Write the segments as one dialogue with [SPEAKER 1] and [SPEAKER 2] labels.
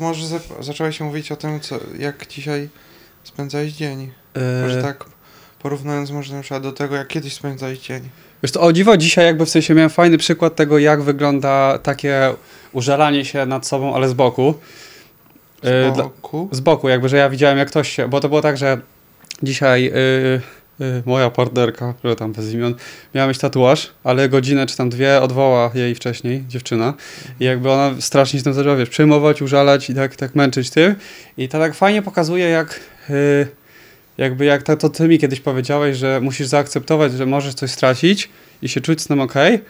[SPEAKER 1] może za, zacząłeś mówić o tym, co, jak dzisiaj spędzałeś dzień. Może
[SPEAKER 2] Yy,
[SPEAKER 1] tak porównując może na przykład do tego, jak kiedyś spędzałeś dzień.
[SPEAKER 2] Wiesz to o dziwo, dzisiaj jakby w sensie miałem fajny przykład tego, jak wygląda takie użalanie się nad sobą, ale z boku.
[SPEAKER 1] Z
[SPEAKER 2] dla-
[SPEAKER 1] boku.
[SPEAKER 2] z boku, jakby, że ja widziałem jak ktoś się, bo to było tak, że dzisiaj yy, moja partnerka, która tam bez imion, miała mieć tatuaż, ale godzinę czy tam dwie odwoła jej wcześniej dziewczyna. I jakby ona strasznie się tym zaczęła, wiesz, przejmować, użalać i tak, tak męczyć tym. I to tak fajnie pokazuje jak yy, jakby jak to, to ty mi kiedyś powiedziałeś, że musisz zaakceptować, że możesz coś stracić i się czuć z tym okej,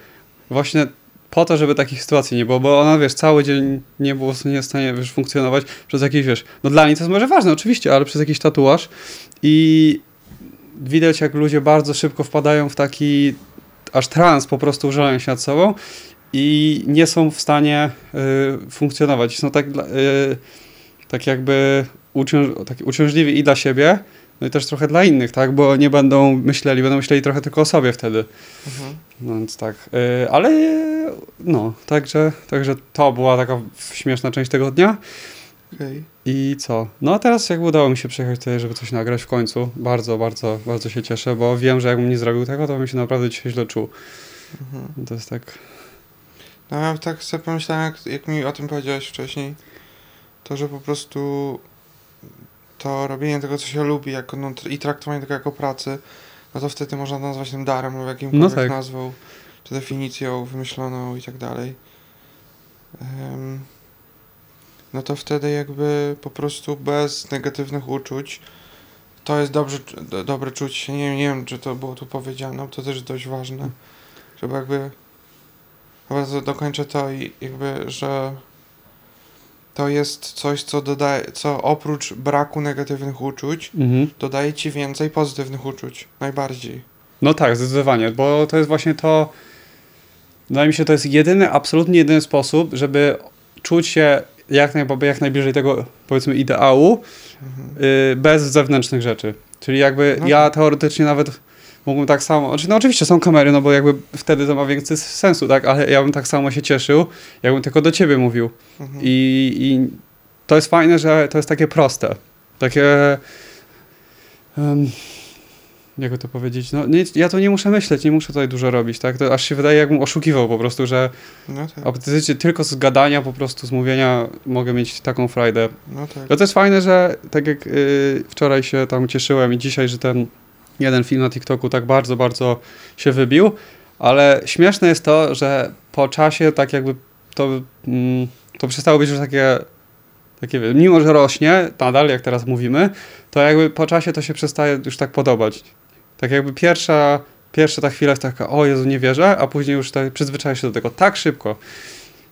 [SPEAKER 2] właśnie po to, żeby takich sytuacji nie było, bo ona, wiesz, cały dzień nie było nie w stanie, wiesz, funkcjonować przez jakiś, wiesz, no dla niej to jest może ważne, oczywiście, ale przez jakiś tatuaż. I widać, jak ludzie bardzo szybko wpadają w taki aż trans, po prostu użalają się nad sobą i nie są w stanie y, funkcjonować. Są tak, y, tak jakby uciąż, tak uciążliwi i dla siebie, no i też trochę dla innych, tak, bo nie będą myśleli, będą myśleli trochę tylko o sobie wtedy.
[SPEAKER 1] Mhm.
[SPEAKER 2] No więc tak, y, ale no, także, także to była taka śmieszna część tego dnia.
[SPEAKER 1] Okej.
[SPEAKER 2] I co? No a teraz jakby udało mi się przyjechać tutaj, żeby coś nagrać w końcu. Bardzo, bardzo, bardzo się cieszę, bo wiem, że jakbym nie zrobił tego, to bym się naprawdę dzisiaj źle czuł.
[SPEAKER 1] Mhm.
[SPEAKER 2] To jest tak...
[SPEAKER 1] No ja tak sobie pomyślałem, jak, jak mi o tym powiedziałeś wcześniej, to że po prostu to robienie tego, co się lubi jako, no, i traktowanie tego jako pracy, no to wtedy można nazwać tym darem lub jakimkolwiek
[SPEAKER 2] No tak.
[SPEAKER 1] nazwą, czy definicją wymyśloną i tak dalej. Em, no to wtedy jakby po prostu bez negatywnych uczuć to jest dobrze, do, dobre czuć się. Nie, nie wiem, czy to było tu powiedziane, bo to też dość ważne, żeby jakby to dokończę to i jakby, że to jest coś, co dodaje, co oprócz braku negatywnych uczuć,
[SPEAKER 2] Mhm.
[SPEAKER 1] dodaje ci więcej pozytywnych uczuć. Najbardziej.
[SPEAKER 2] No tak, zdecydowanie, bo to jest właśnie to... Wydaje mi się, to jest jedyny, absolutnie jedyny sposób, żeby czuć się jak, naj, jak najbliżej tego, powiedzmy, ideału,
[SPEAKER 1] Mhm.
[SPEAKER 2] y, bez zewnętrznych rzeczy. Czyli jakby
[SPEAKER 1] No
[SPEAKER 2] ja
[SPEAKER 1] tak.
[SPEAKER 2] teoretycznie nawet mógłbym tak samo, znaczy no oczywiście są kamery, no bo jakby wtedy to ma więcej sensu, tak, ale ja bym tak samo się cieszył, jakbym tylko do ciebie mówił.
[SPEAKER 1] Mhm.
[SPEAKER 2] I, I to jest fajne, że to jest takie proste. Takie. Um, jakby to powiedzieć? No, nie, ja to nie muszę myśleć, nie muszę tutaj dużo robić, tak? To aż się wydaje, jakbym oszukiwał po prostu, że
[SPEAKER 1] No tak.
[SPEAKER 2] tylko z gadania, po prostu z mówienia mogę mieć taką frajdę.
[SPEAKER 1] No tak.
[SPEAKER 2] No to jest fajne, że tak jak y, wczoraj się tam cieszyłem i dzisiaj, że ten jeden film na TikToku tak bardzo, bardzo się wybił, ale śmieszne jest to, że po czasie tak jakby to, mm, to przestało być już takie, takie, mimo że rośnie nadal, jak teraz mówimy, to jakby po czasie to się przestaje już tak podobać. Tak jakby pierwsza, pierwsza ta chwila jest taka, o Jezu, nie wierzę, a później już tak przyzwyczaja się do tego tak szybko.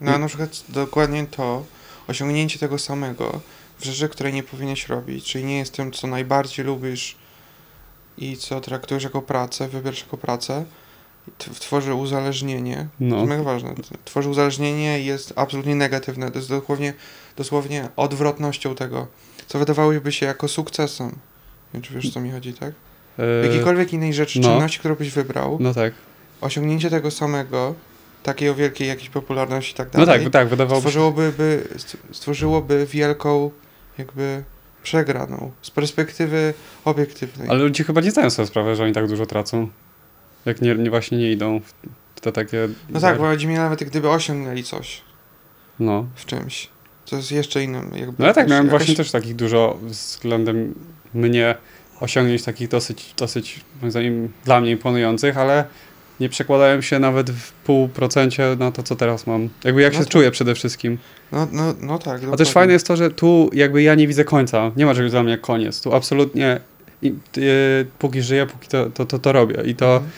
[SPEAKER 1] No a na przykład dokładnie to, osiągnięcie tego samego w rzeczy, której nie powinieneś robić, czyli nie jest tym, co najbardziej lubisz i co traktujesz jako pracę, wybierasz jako pracę, tworzy uzależnienie. To
[SPEAKER 2] No.
[SPEAKER 1] jest mega ważne. Tworzy uzależnienie i jest absolutnie negatywne. To jest dosłownie, dosłownie odwrotnością tego, co wydawałoby się jako sukcesem. Nie wiem, czy wiesz, o co mi chodzi, tak?
[SPEAKER 2] Yy,
[SPEAKER 1] Jakiejkolwiek innej rzeczy,
[SPEAKER 2] no.
[SPEAKER 1] czynności, którą byś wybrał,
[SPEAKER 2] no tak.
[SPEAKER 1] osiągnięcie tego samego, takiej o wielkiej jakiejś popularności i tak
[SPEAKER 2] No
[SPEAKER 1] dalej,
[SPEAKER 2] tak, tak, wydawałoby
[SPEAKER 1] stworzyłoby, by, st- stworzyłoby wielką jakby przegraną z perspektywy obiektywnej.
[SPEAKER 2] Ale ludzie chyba nie zdają sobie sprawy, że oni tak dużo tracą. Jak nie, nie właśnie nie idą w te takie...
[SPEAKER 1] No tak, bo chodzi mi nawet gdyby osiągnęli coś
[SPEAKER 2] No.
[SPEAKER 1] w czymś, co jest jeszcze innym. Jakby
[SPEAKER 2] No ja tak miałem
[SPEAKER 1] jakaś-
[SPEAKER 2] właśnie też takich dużo względem mnie osiągnięć takich dosyć, dosyć moim zdaniem dla mnie imponujących, ale nie przekładałem się nawet w pół procencie na to, co teraz mam. Jakby jak
[SPEAKER 1] No
[SPEAKER 2] się
[SPEAKER 1] tak.
[SPEAKER 2] czuję przede wszystkim.
[SPEAKER 1] No, no, no tak.
[SPEAKER 2] A też fajne jest to, że tu jakby ja nie widzę końca. Nie ma czegoś dla mnie jak koniec. Tu absolutnie i, y, póki żyję, póki to, to, to, to robię. I to
[SPEAKER 1] Mhm.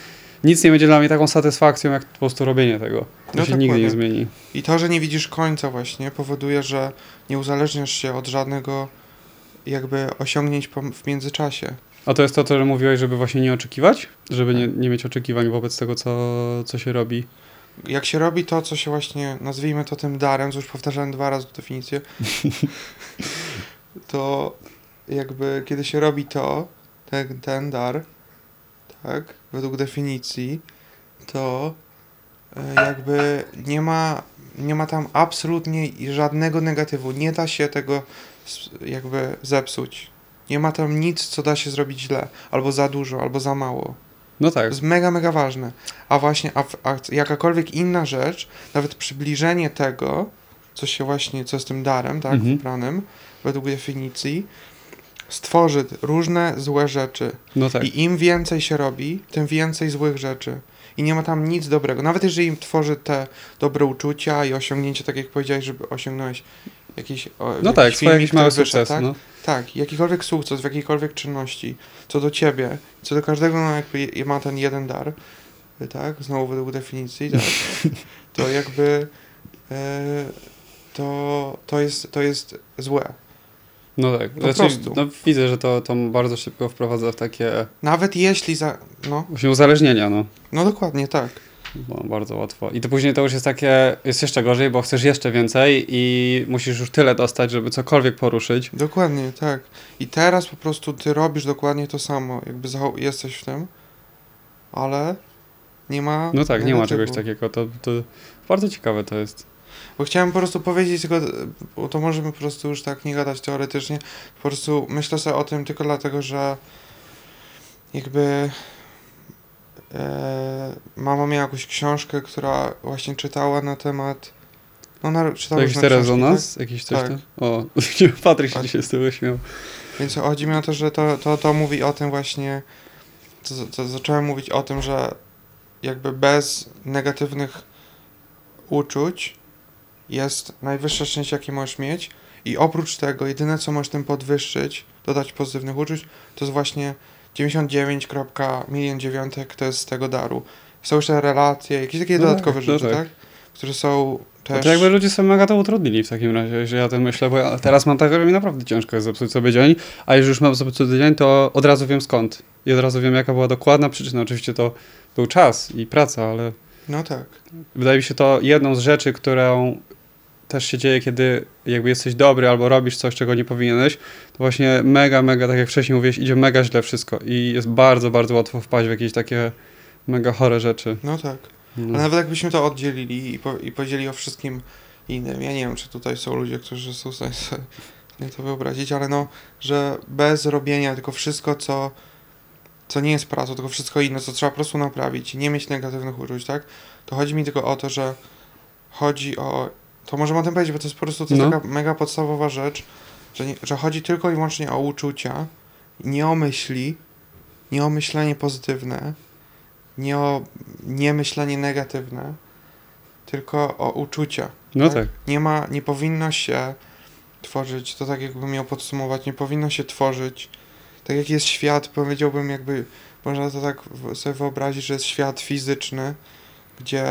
[SPEAKER 2] nic nie będzie dla mnie taką satysfakcją, jak po prostu robienie tego. To
[SPEAKER 1] No
[SPEAKER 2] się nigdy nie zmieni.
[SPEAKER 1] I to, że nie widzisz końca właśnie powoduje, że nie uzależniasz się od żadnego jakby osiągnięć w międzyczasie.
[SPEAKER 2] A to jest to, co mówiłeś, żeby właśnie nie oczekiwać? Żeby nie, nie mieć oczekiwań wobec tego, co, co się robi.
[SPEAKER 1] Jak się robi to, co się właśnie, nazwijmy to tym darem, co już powtarzałem dwa razy definicję, to jakby kiedy się robi to, ten, ten dar, tak, według definicji, to e, jakby nie ma, nie ma tam absolutnie żadnego negatywu. Nie da się tego jakby zepsuć. Nie ma tam nic, co da się zrobić źle, albo za dużo, albo za mało.
[SPEAKER 2] No
[SPEAKER 1] To
[SPEAKER 2] tak.
[SPEAKER 1] jest mega, mega ważne. A właśnie, a, a jakakolwiek inna rzecz, nawet przybliżenie tego, co się właśnie, co z tym darem, tak,
[SPEAKER 2] Mhm.
[SPEAKER 1] wybranym, według definicji, stworzy różne złe rzeczy.
[SPEAKER 2] No tak.
[SPEAKER 1] I im więcej się robi, tym więcej złych rzeczy. I nie ma tam nic dobrego. Nawet jeżeli im tworzy te dobre uczucia i osiągnięcie, tak jak powiedziałeś, żeby osiągnąć jakiś. O,
[SPEAKER 2] No tak,
[SPEAKER 1] tak?
[SPEAKER 2] No.
[SPEAKER 1] Tak, jakikolwiek sukces w jakiejkolwiek czynności, co do ciebie, co do każdego, no jakby ma ten jeden dar, tak, znowu według definicji, tak, to jakby e, to, to, jest, to jest złe.
[SPEAKER 2] no tak.
[SPEAKER 1] Po
[SPEAKER 2] Znaczy,
[SPEAKER 1] prostu.
[SPEAKER 2] no, widzę, że to, to bardzo szybko wprowadza w takie
[SPEAKER 1] Nawet jeśli za, no,
[SPEAKER 2] właśnie uzależnienia, no.
[SPEAKER 1] no dokładnie tak.
[SPEAKER 2] Bo bardzo łatwo. I to później to już jest takie, jest jeszcze gorzej, bo chcesz jeszcze więcej i musisz już tyle dostać, żeby cokolwiek poruszyć.
[SPEAKER 1] Dokładnie, tak. I teraz po prostu ty robisz dokładnie to samo, jakby jesteś w tym, ale nie ma.
[SPEAKER 2] No tak, nie ma czegoś takiego. To, to bardzo ciekawe to jest.
[SPEAKER 1] Bo chciałem po prostu powiedzieć tylko, bo to możemy po prostu już tak nie gadać teoretycznie. Po prostu myślę sobie o tym tylko dlatego, że jakby mama miała jakąś książkę, która właśnie czytała na temat. No, ona czytała różne
[SPEAKER 2] teraz
[SPEAKER 1] książki,
[SPEAKER 2] o nas? Jakiś coś
[SPEAKER 1] Tak.
[SPEAKER 2] tam? O, Patryk się
[SPEAKER 1] Tak.
[SPEAKER 2] dzisiaj z tego śmiał.
[SPEAKER 1] Więc chodzi mi o to, że to, to, to mówi o tym właśnie, to, to zacząłem mówić o tym, że jakby bez negatywnych uczuć jest najwyższe szczęście, jakie możesz mieć i oprócz tego jedyne, co możesz tym podwyższyć, dodać pozytywnych uczuć, to jest właśnie 99. milion dziewiątek to jest z tego daru. Są jeszcze relacje, jakieś takie
[SPEAKER 2] No
[SPEAKER 1] dodatkowe
[SPEAKER 2] tak, no
[SPEAKER 1] rzeczy,
[SPEAKER 2] tak.
[SPEAKER 1] tak? Które są
[SPEAKER 2] No
[SPEAKER 1] też...
[SPEAKER 2] to jakby ludzie sobie mega to utrudnili w takim razie, że ja tym myślę, bo ja teraz mam tak, że mi naprawdę ciężko jest zepsuć sobie dzień, a jeżeli już mam zepsuty dzień, to od razu wiem skąd. I od razu wiem, jaka była dokładna przyczyna. Oczywiście to był czas i praca, ale
[SPEAKER 1] No tak.
[SPEAKER 2] wydaje mi się to jedną z rzeczy, którą też się dzieje, kiedy jakby jesteś dobry albo robisz coś, czego nie powinieneś, to właśnie mega, mega, tak jak wcześniej mówiłeś, idzie mega źle wszystko i jest bardzo, bardzo łatwo wpaść w jakieś takie mega chore rzeczy.
[SPEAKER 1] No tak.
[SPEAKER 2] No.
[SPEAKER 1] Ale nawet jakbyśmy to oddzielili i, po, i powiedzieli o wszystkim innym, ja nie wiem, czy tutaj są ludzie, którzy są w stanie sobie to wyobrazić, ale no, że bez robienia tylko wszystko, co, co nie jest pracą, tylko wszystko inne, co trzeba po prostu naprawić, nie mieć negatywnych uczuć, tak? To chodzi mi tylko o to, że chodzi o... To możemy o tym powiedzieć, bo to jest po prostu to
[SPEAKER 2] No.
[SPEAKER 1] taka mega podstawowa rzecz, że, nie, że chodzi tylko i wyłącznie o uczucia, nie o myśli, nie o myślenie pozytywne, nie o nie myślenie negatywne, tylko o uczucia.
[SPEAKER 2] no
[SPEAKER 1] tak?
[SPEAKER 2] tak.
[SPEAKER 1] Nie ma, nie powinno się tworzyć, to tak jakbym miał podsumować, nie powinno się tworzyć, tak jak jest świat, powiedziałbym jakby, można to tak sobie wyobrazić, że jest świat fizyczny, gdzie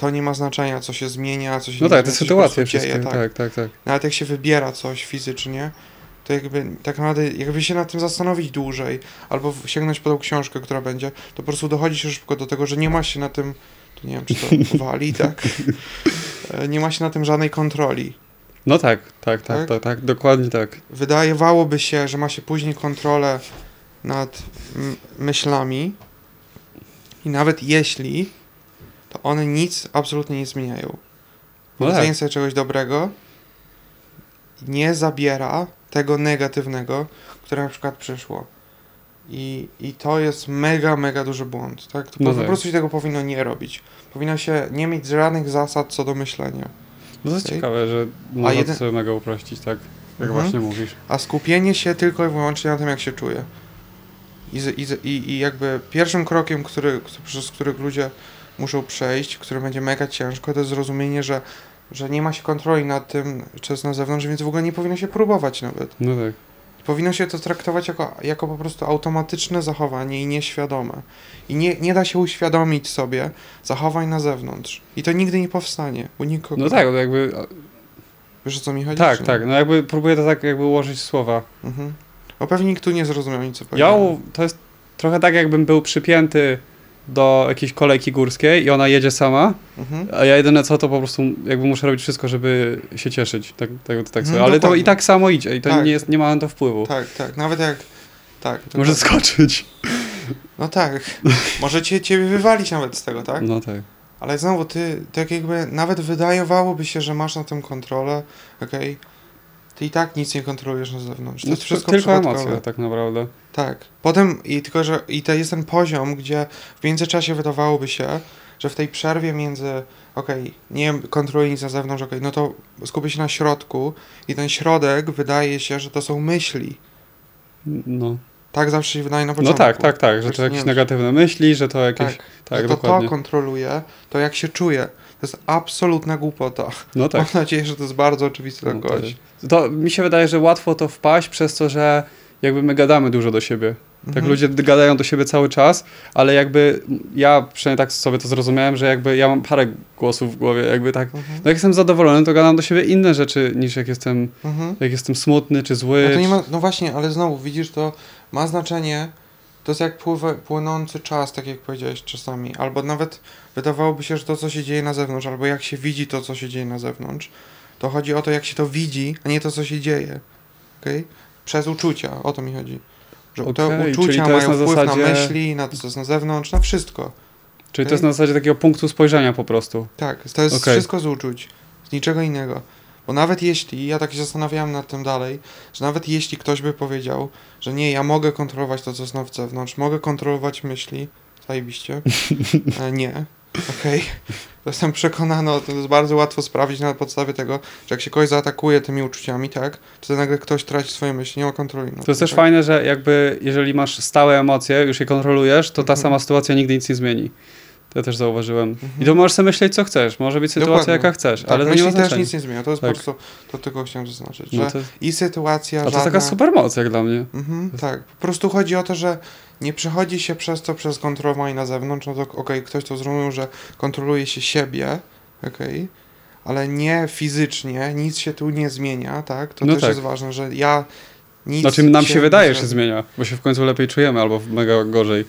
[SPEAKER 1] to nie ma znaczenia, co się zmienia, co się
[SPEAKER 2] No tak, te
[SPEAKER 1] zmienia, po
[SPEAKER 2] sytuacje wszystkie,
[SPEAKER 1] dzieje,
[SPEAKER 2] tak, tak, tak.
[SPEAKER 1] nawet jak się wybiera coś fizycznie, to jakby tak naprawdę, jakby się nad tym zastanowić dłużej, albo sięgnąć po tą książkę, która będzie, to po prostu dochodzi się szybko do tego, że nie ma się na tym, tu nie wiem czy to wali, tak? E, Nie ma się na tym żadnej kontroli.
[SPEAKER 2] No tak, tak, tak,
[SPEAKER 1] Tak?
[SPEAKER 2] tak, tak, dokładnie tak.
[SPEAKER 1] Wydawałoby się, że ma się później kontrolę nad myślami i nawet jeśli, to one nic absolutnie nie zmieniają.
[SPEAKER 2] No
[SPEAKER 1] Powiedzenie
[SPEAKER 2] tak.
[SPEAKER 1] sobie czegoś dobrego nie zabiera tego negatywnego, które na przykład przyszło. I, I to jest mega, mega duży błąd. Tak? To
[SPEAKER 2] No
[SPEAKER 1] po, po
[SPEAKER 2] tak.
[SPEAKER 1] prostu się tego powinno nie robić. Powinno się nie mieć żadnych zasad co do myślenia.
[SPEAKER 2] No to jest ciekawe, że można
[SPEAKER 1] jeden-
[SPEAKER 2] sobie mega uprościć, tak? Jak
[SPEAKER 1] Mhm.
[SPEAKER 2] właśnie mówisz.
[SPEAKER 1] A skupienie się tylko i wyłącznie na tym, jak się czuje. I, i, i jakby pierwszym krokiem, który, przez który ludzie muszą przejść, który będzie mega ciężko, to jest zrozumienie, że, że nie ma się kontroli nad tym, co jest na zewnątrz, więc w ogóle nie powinno się próbować nawet.
[SPEAKER 2] No tak.
[SPEAKER 1] Powinno się to traktować jako, jako po prostu automatyczne zachowanie i nieświadome. I nie, nie da się uświadomić sobie zachowań na zewnątrz. I to nigdy nie powstanie u nikogo.
[SPEAKER 2] No tak, to jakby,
[SPEAKER 1] Wiesz o co mi chodzi?
[SPEAKER 2] tak,
[SPEAKER 1] czy
[SPEAKER 2] tak, no jakby próbuję to tak jakby ułożyć słowa.
[SPEAKER 1] Mhm. Bo pewnie nikt tu nie zrozumiał nic, co
[SPEAKER 2] Ja,
[SPEAKER 1] powiedziałem.
[SPEAKER 2] u- to jest trochę tak jakbym był przypięty do jakiejś kolejki górskiej i ona jedzie sama,
[SPEAKER 1] Mhm.
[SPEAKER 2] a ja jedyne co to po prostu jakby muszę robić wszystko, żeby się cieszyć. Tak, tak, tak.
[SPEAKER 1] Mhm,
[SPEAKER 2] Ale to i tak samo idzie i to
[SPEAKER 1] Tak.
[SPEAKER 2] nie, jest, nie ma na to wpływu.
[SPEAKER 1] Tak, tak. Nawet jak. Tak.
[SPEAKER 2] Może
[SPEAKER 1] dokładnie.
[SPEAKER 2] skoczyć.
[SPEAKER 1] No tak. Może cię, ciebie wywalić nawet z tego, tak?
[SPEAKER 2] No tak.
[SPEAKER 1] Ale znowu, ty tak jakby nawet wydawałoby się, że masz na tym kontrolę, okej, ty i tak nic nie kontrolujesz na zewnątrz. To
[SPEAKER 2] No,
[SPEAKER 1] jest wszystko
[SPEAKER 2] tylko emocje tak naprawdę.
[SPEAKER 1] Tak. Potem, i tylko, że i to jest ten poziom, gdzie w międzyczasie wydawałoby się, że w tej przerwie między, okej, nie kontroluję nic na zewnątrz, okej, no to skupię się na środku i ten środek wydaje się, że to są myśli.
[SPEAKER 2] No.
[SPEAKER 1] Tak zawsze się wydaje na
[SPEAKER 2] no
[SPEAKER 1] początku.
[SPEAKER 2] tak, tak, tak, że to jakieś negatywne myśli, że to jakieś...
[SPEAKER 1] Tak,
[SPEAKER 2] Tak,
[SPEAKER 1] że to
[SPEAKER 2] dokładnie.
[SPEAKER 1] to kontroluje, to jak się czuję. To jest absolutna głupota.
[SPEAKER 2] No tak.
[SPEAKER 1] Mam nadzieję, że to jest bardzo oczywiste dla
[SPEAKER 2] No to,
[SPEAKER 1] kogoś.
[SPEAKER 2] to mi się wydaje, że łatwo to wpaść przez to, że jakby my gadamy dużo do siebie. Tak
[SPEAKER 1] Mhm.
[SPEAKER 2] ludzie gadają do siebie cały czas, ale jakby ja przynajmniej tak sobie to zrozumiałem, że jakby ja mam parę głosów w głowie, jakby tak,
[SPEAKER 1] Mhm.
[SPEAKER 2] no jak jestem zadowolony, to gadam do siebie inne rzeczy niż jak jestem,
[SPEAKER 1] Mhm.
[SPEAKER 2] jak jestem smutny czy zły.
[SPEAKER 1] No, ma, no właśnie, ale znowu widzisz, to ma znaczenie. To jest jak pływa, płynący czas, tak jak powiedziałeś czasami. Albo nawet wydawałoby się, że to, co się dzieje na zewnątrz, albo jak się widzi to, co się dzieje na zewnątrz, to chodzi o to, jak się to widzi, a nie to, co się dzieje. Okay? Przez uczucia, o to mi chodzi. Że te
[SPEAKER 2] Okej, czyli
[SPEAKER 1] uczucia mają
[SPEAKER 2] na
[SPEAKER 1] wpływ
[SPEAKER 2] zasadzie-
[SPEAKER 1] na myśli, na to, co jest na zewnątrz, na wszystko.
[SPEAKER 2] Czyli to jest na zasadzie takiego punktu spojrzenia po prostu.
[SPEAKER 1] Tak, to jest
[SPEAKER 2] Okej.
[SPEAKER 1] wszystko z uczuć, z niczego innego. Bo nawet jeśli, ja tak się zastanawiałem nad tym dalej, że nawet jeśli ktoś by powiedział, że nie, ja mogę kontrolować to, co jest na zewnątrz, mogę kontrolować myśli, zajebiście, e, nie, okej. To Jestem przekonany, to jest bardzo łatwo sprawdzić na podstawie tego, że jak się kogoś zaatakuje tymi uczuciami, tak, to nagle ktoś traci swoje myśli, nie ma kontroli.
[SPEAKER 2] To jest
[SPEAKER 1] tym,
[SPEAKER 2] też
[SPEAKER 1] tak?
[SPEAKER 2] fajne, że jakby jeżeli masz stałe emocje, już je kontrolujesz, to ta
[SPEAKER 1] Mhm.
[SPEAKER 2] sama sytuacja nigdy nic nie zmieni. To ja też zauważyłem.
[SPEAKER 1] Mhm.
[SPEAKER 2] I to możesz sobie myśleć, co chcesz. Może być sytuacja,
[SPEAKER 1] Dokładnie.
[SPEAKER 2] jaka chcesz,
[SPEAKER 1] Tak,
[SPEAKER 2] ale to nie ma
[SPEAKER 1] też nic nie zmienia, to jest
[SPEAKER 2] Tak.
[SPEAKER 1] po prostu, to tylko chciałem zaznaczyć,
[SPEAKER 2] No
[SPEAKER 1] że
[SPEAKER 2] to,
[SPEAKER 1] i sytuacja
[SPEAKER 2] a to jest
[SPEAKER 1] żadna...
[SPEAKER 2] taka super moc jak dla mnie.
[SPEAKER 1] Mhm, tak. Po prostu chodzi o to, że nie przechodzi się przez to przez kontrolowanie na zewnątrz. No to okej, ktoś to zrozumiał, że kontroluje się siebie, okej, ale nie fizycznie, nic się tu nie zmienia, tak? To
[SPEAKER 2] No
[SPEAKER 1] też
[SPEAKER 2] tak.
[SPEAKER 1] jest ważne, że ja nic
[SPEAKER 2] Znaczy nam się
[SPEAKER 1] nie
[SPEAKER 2] wydaje, że się zmienia, bo się w końcu lepiej czujemy albo mega gorzej.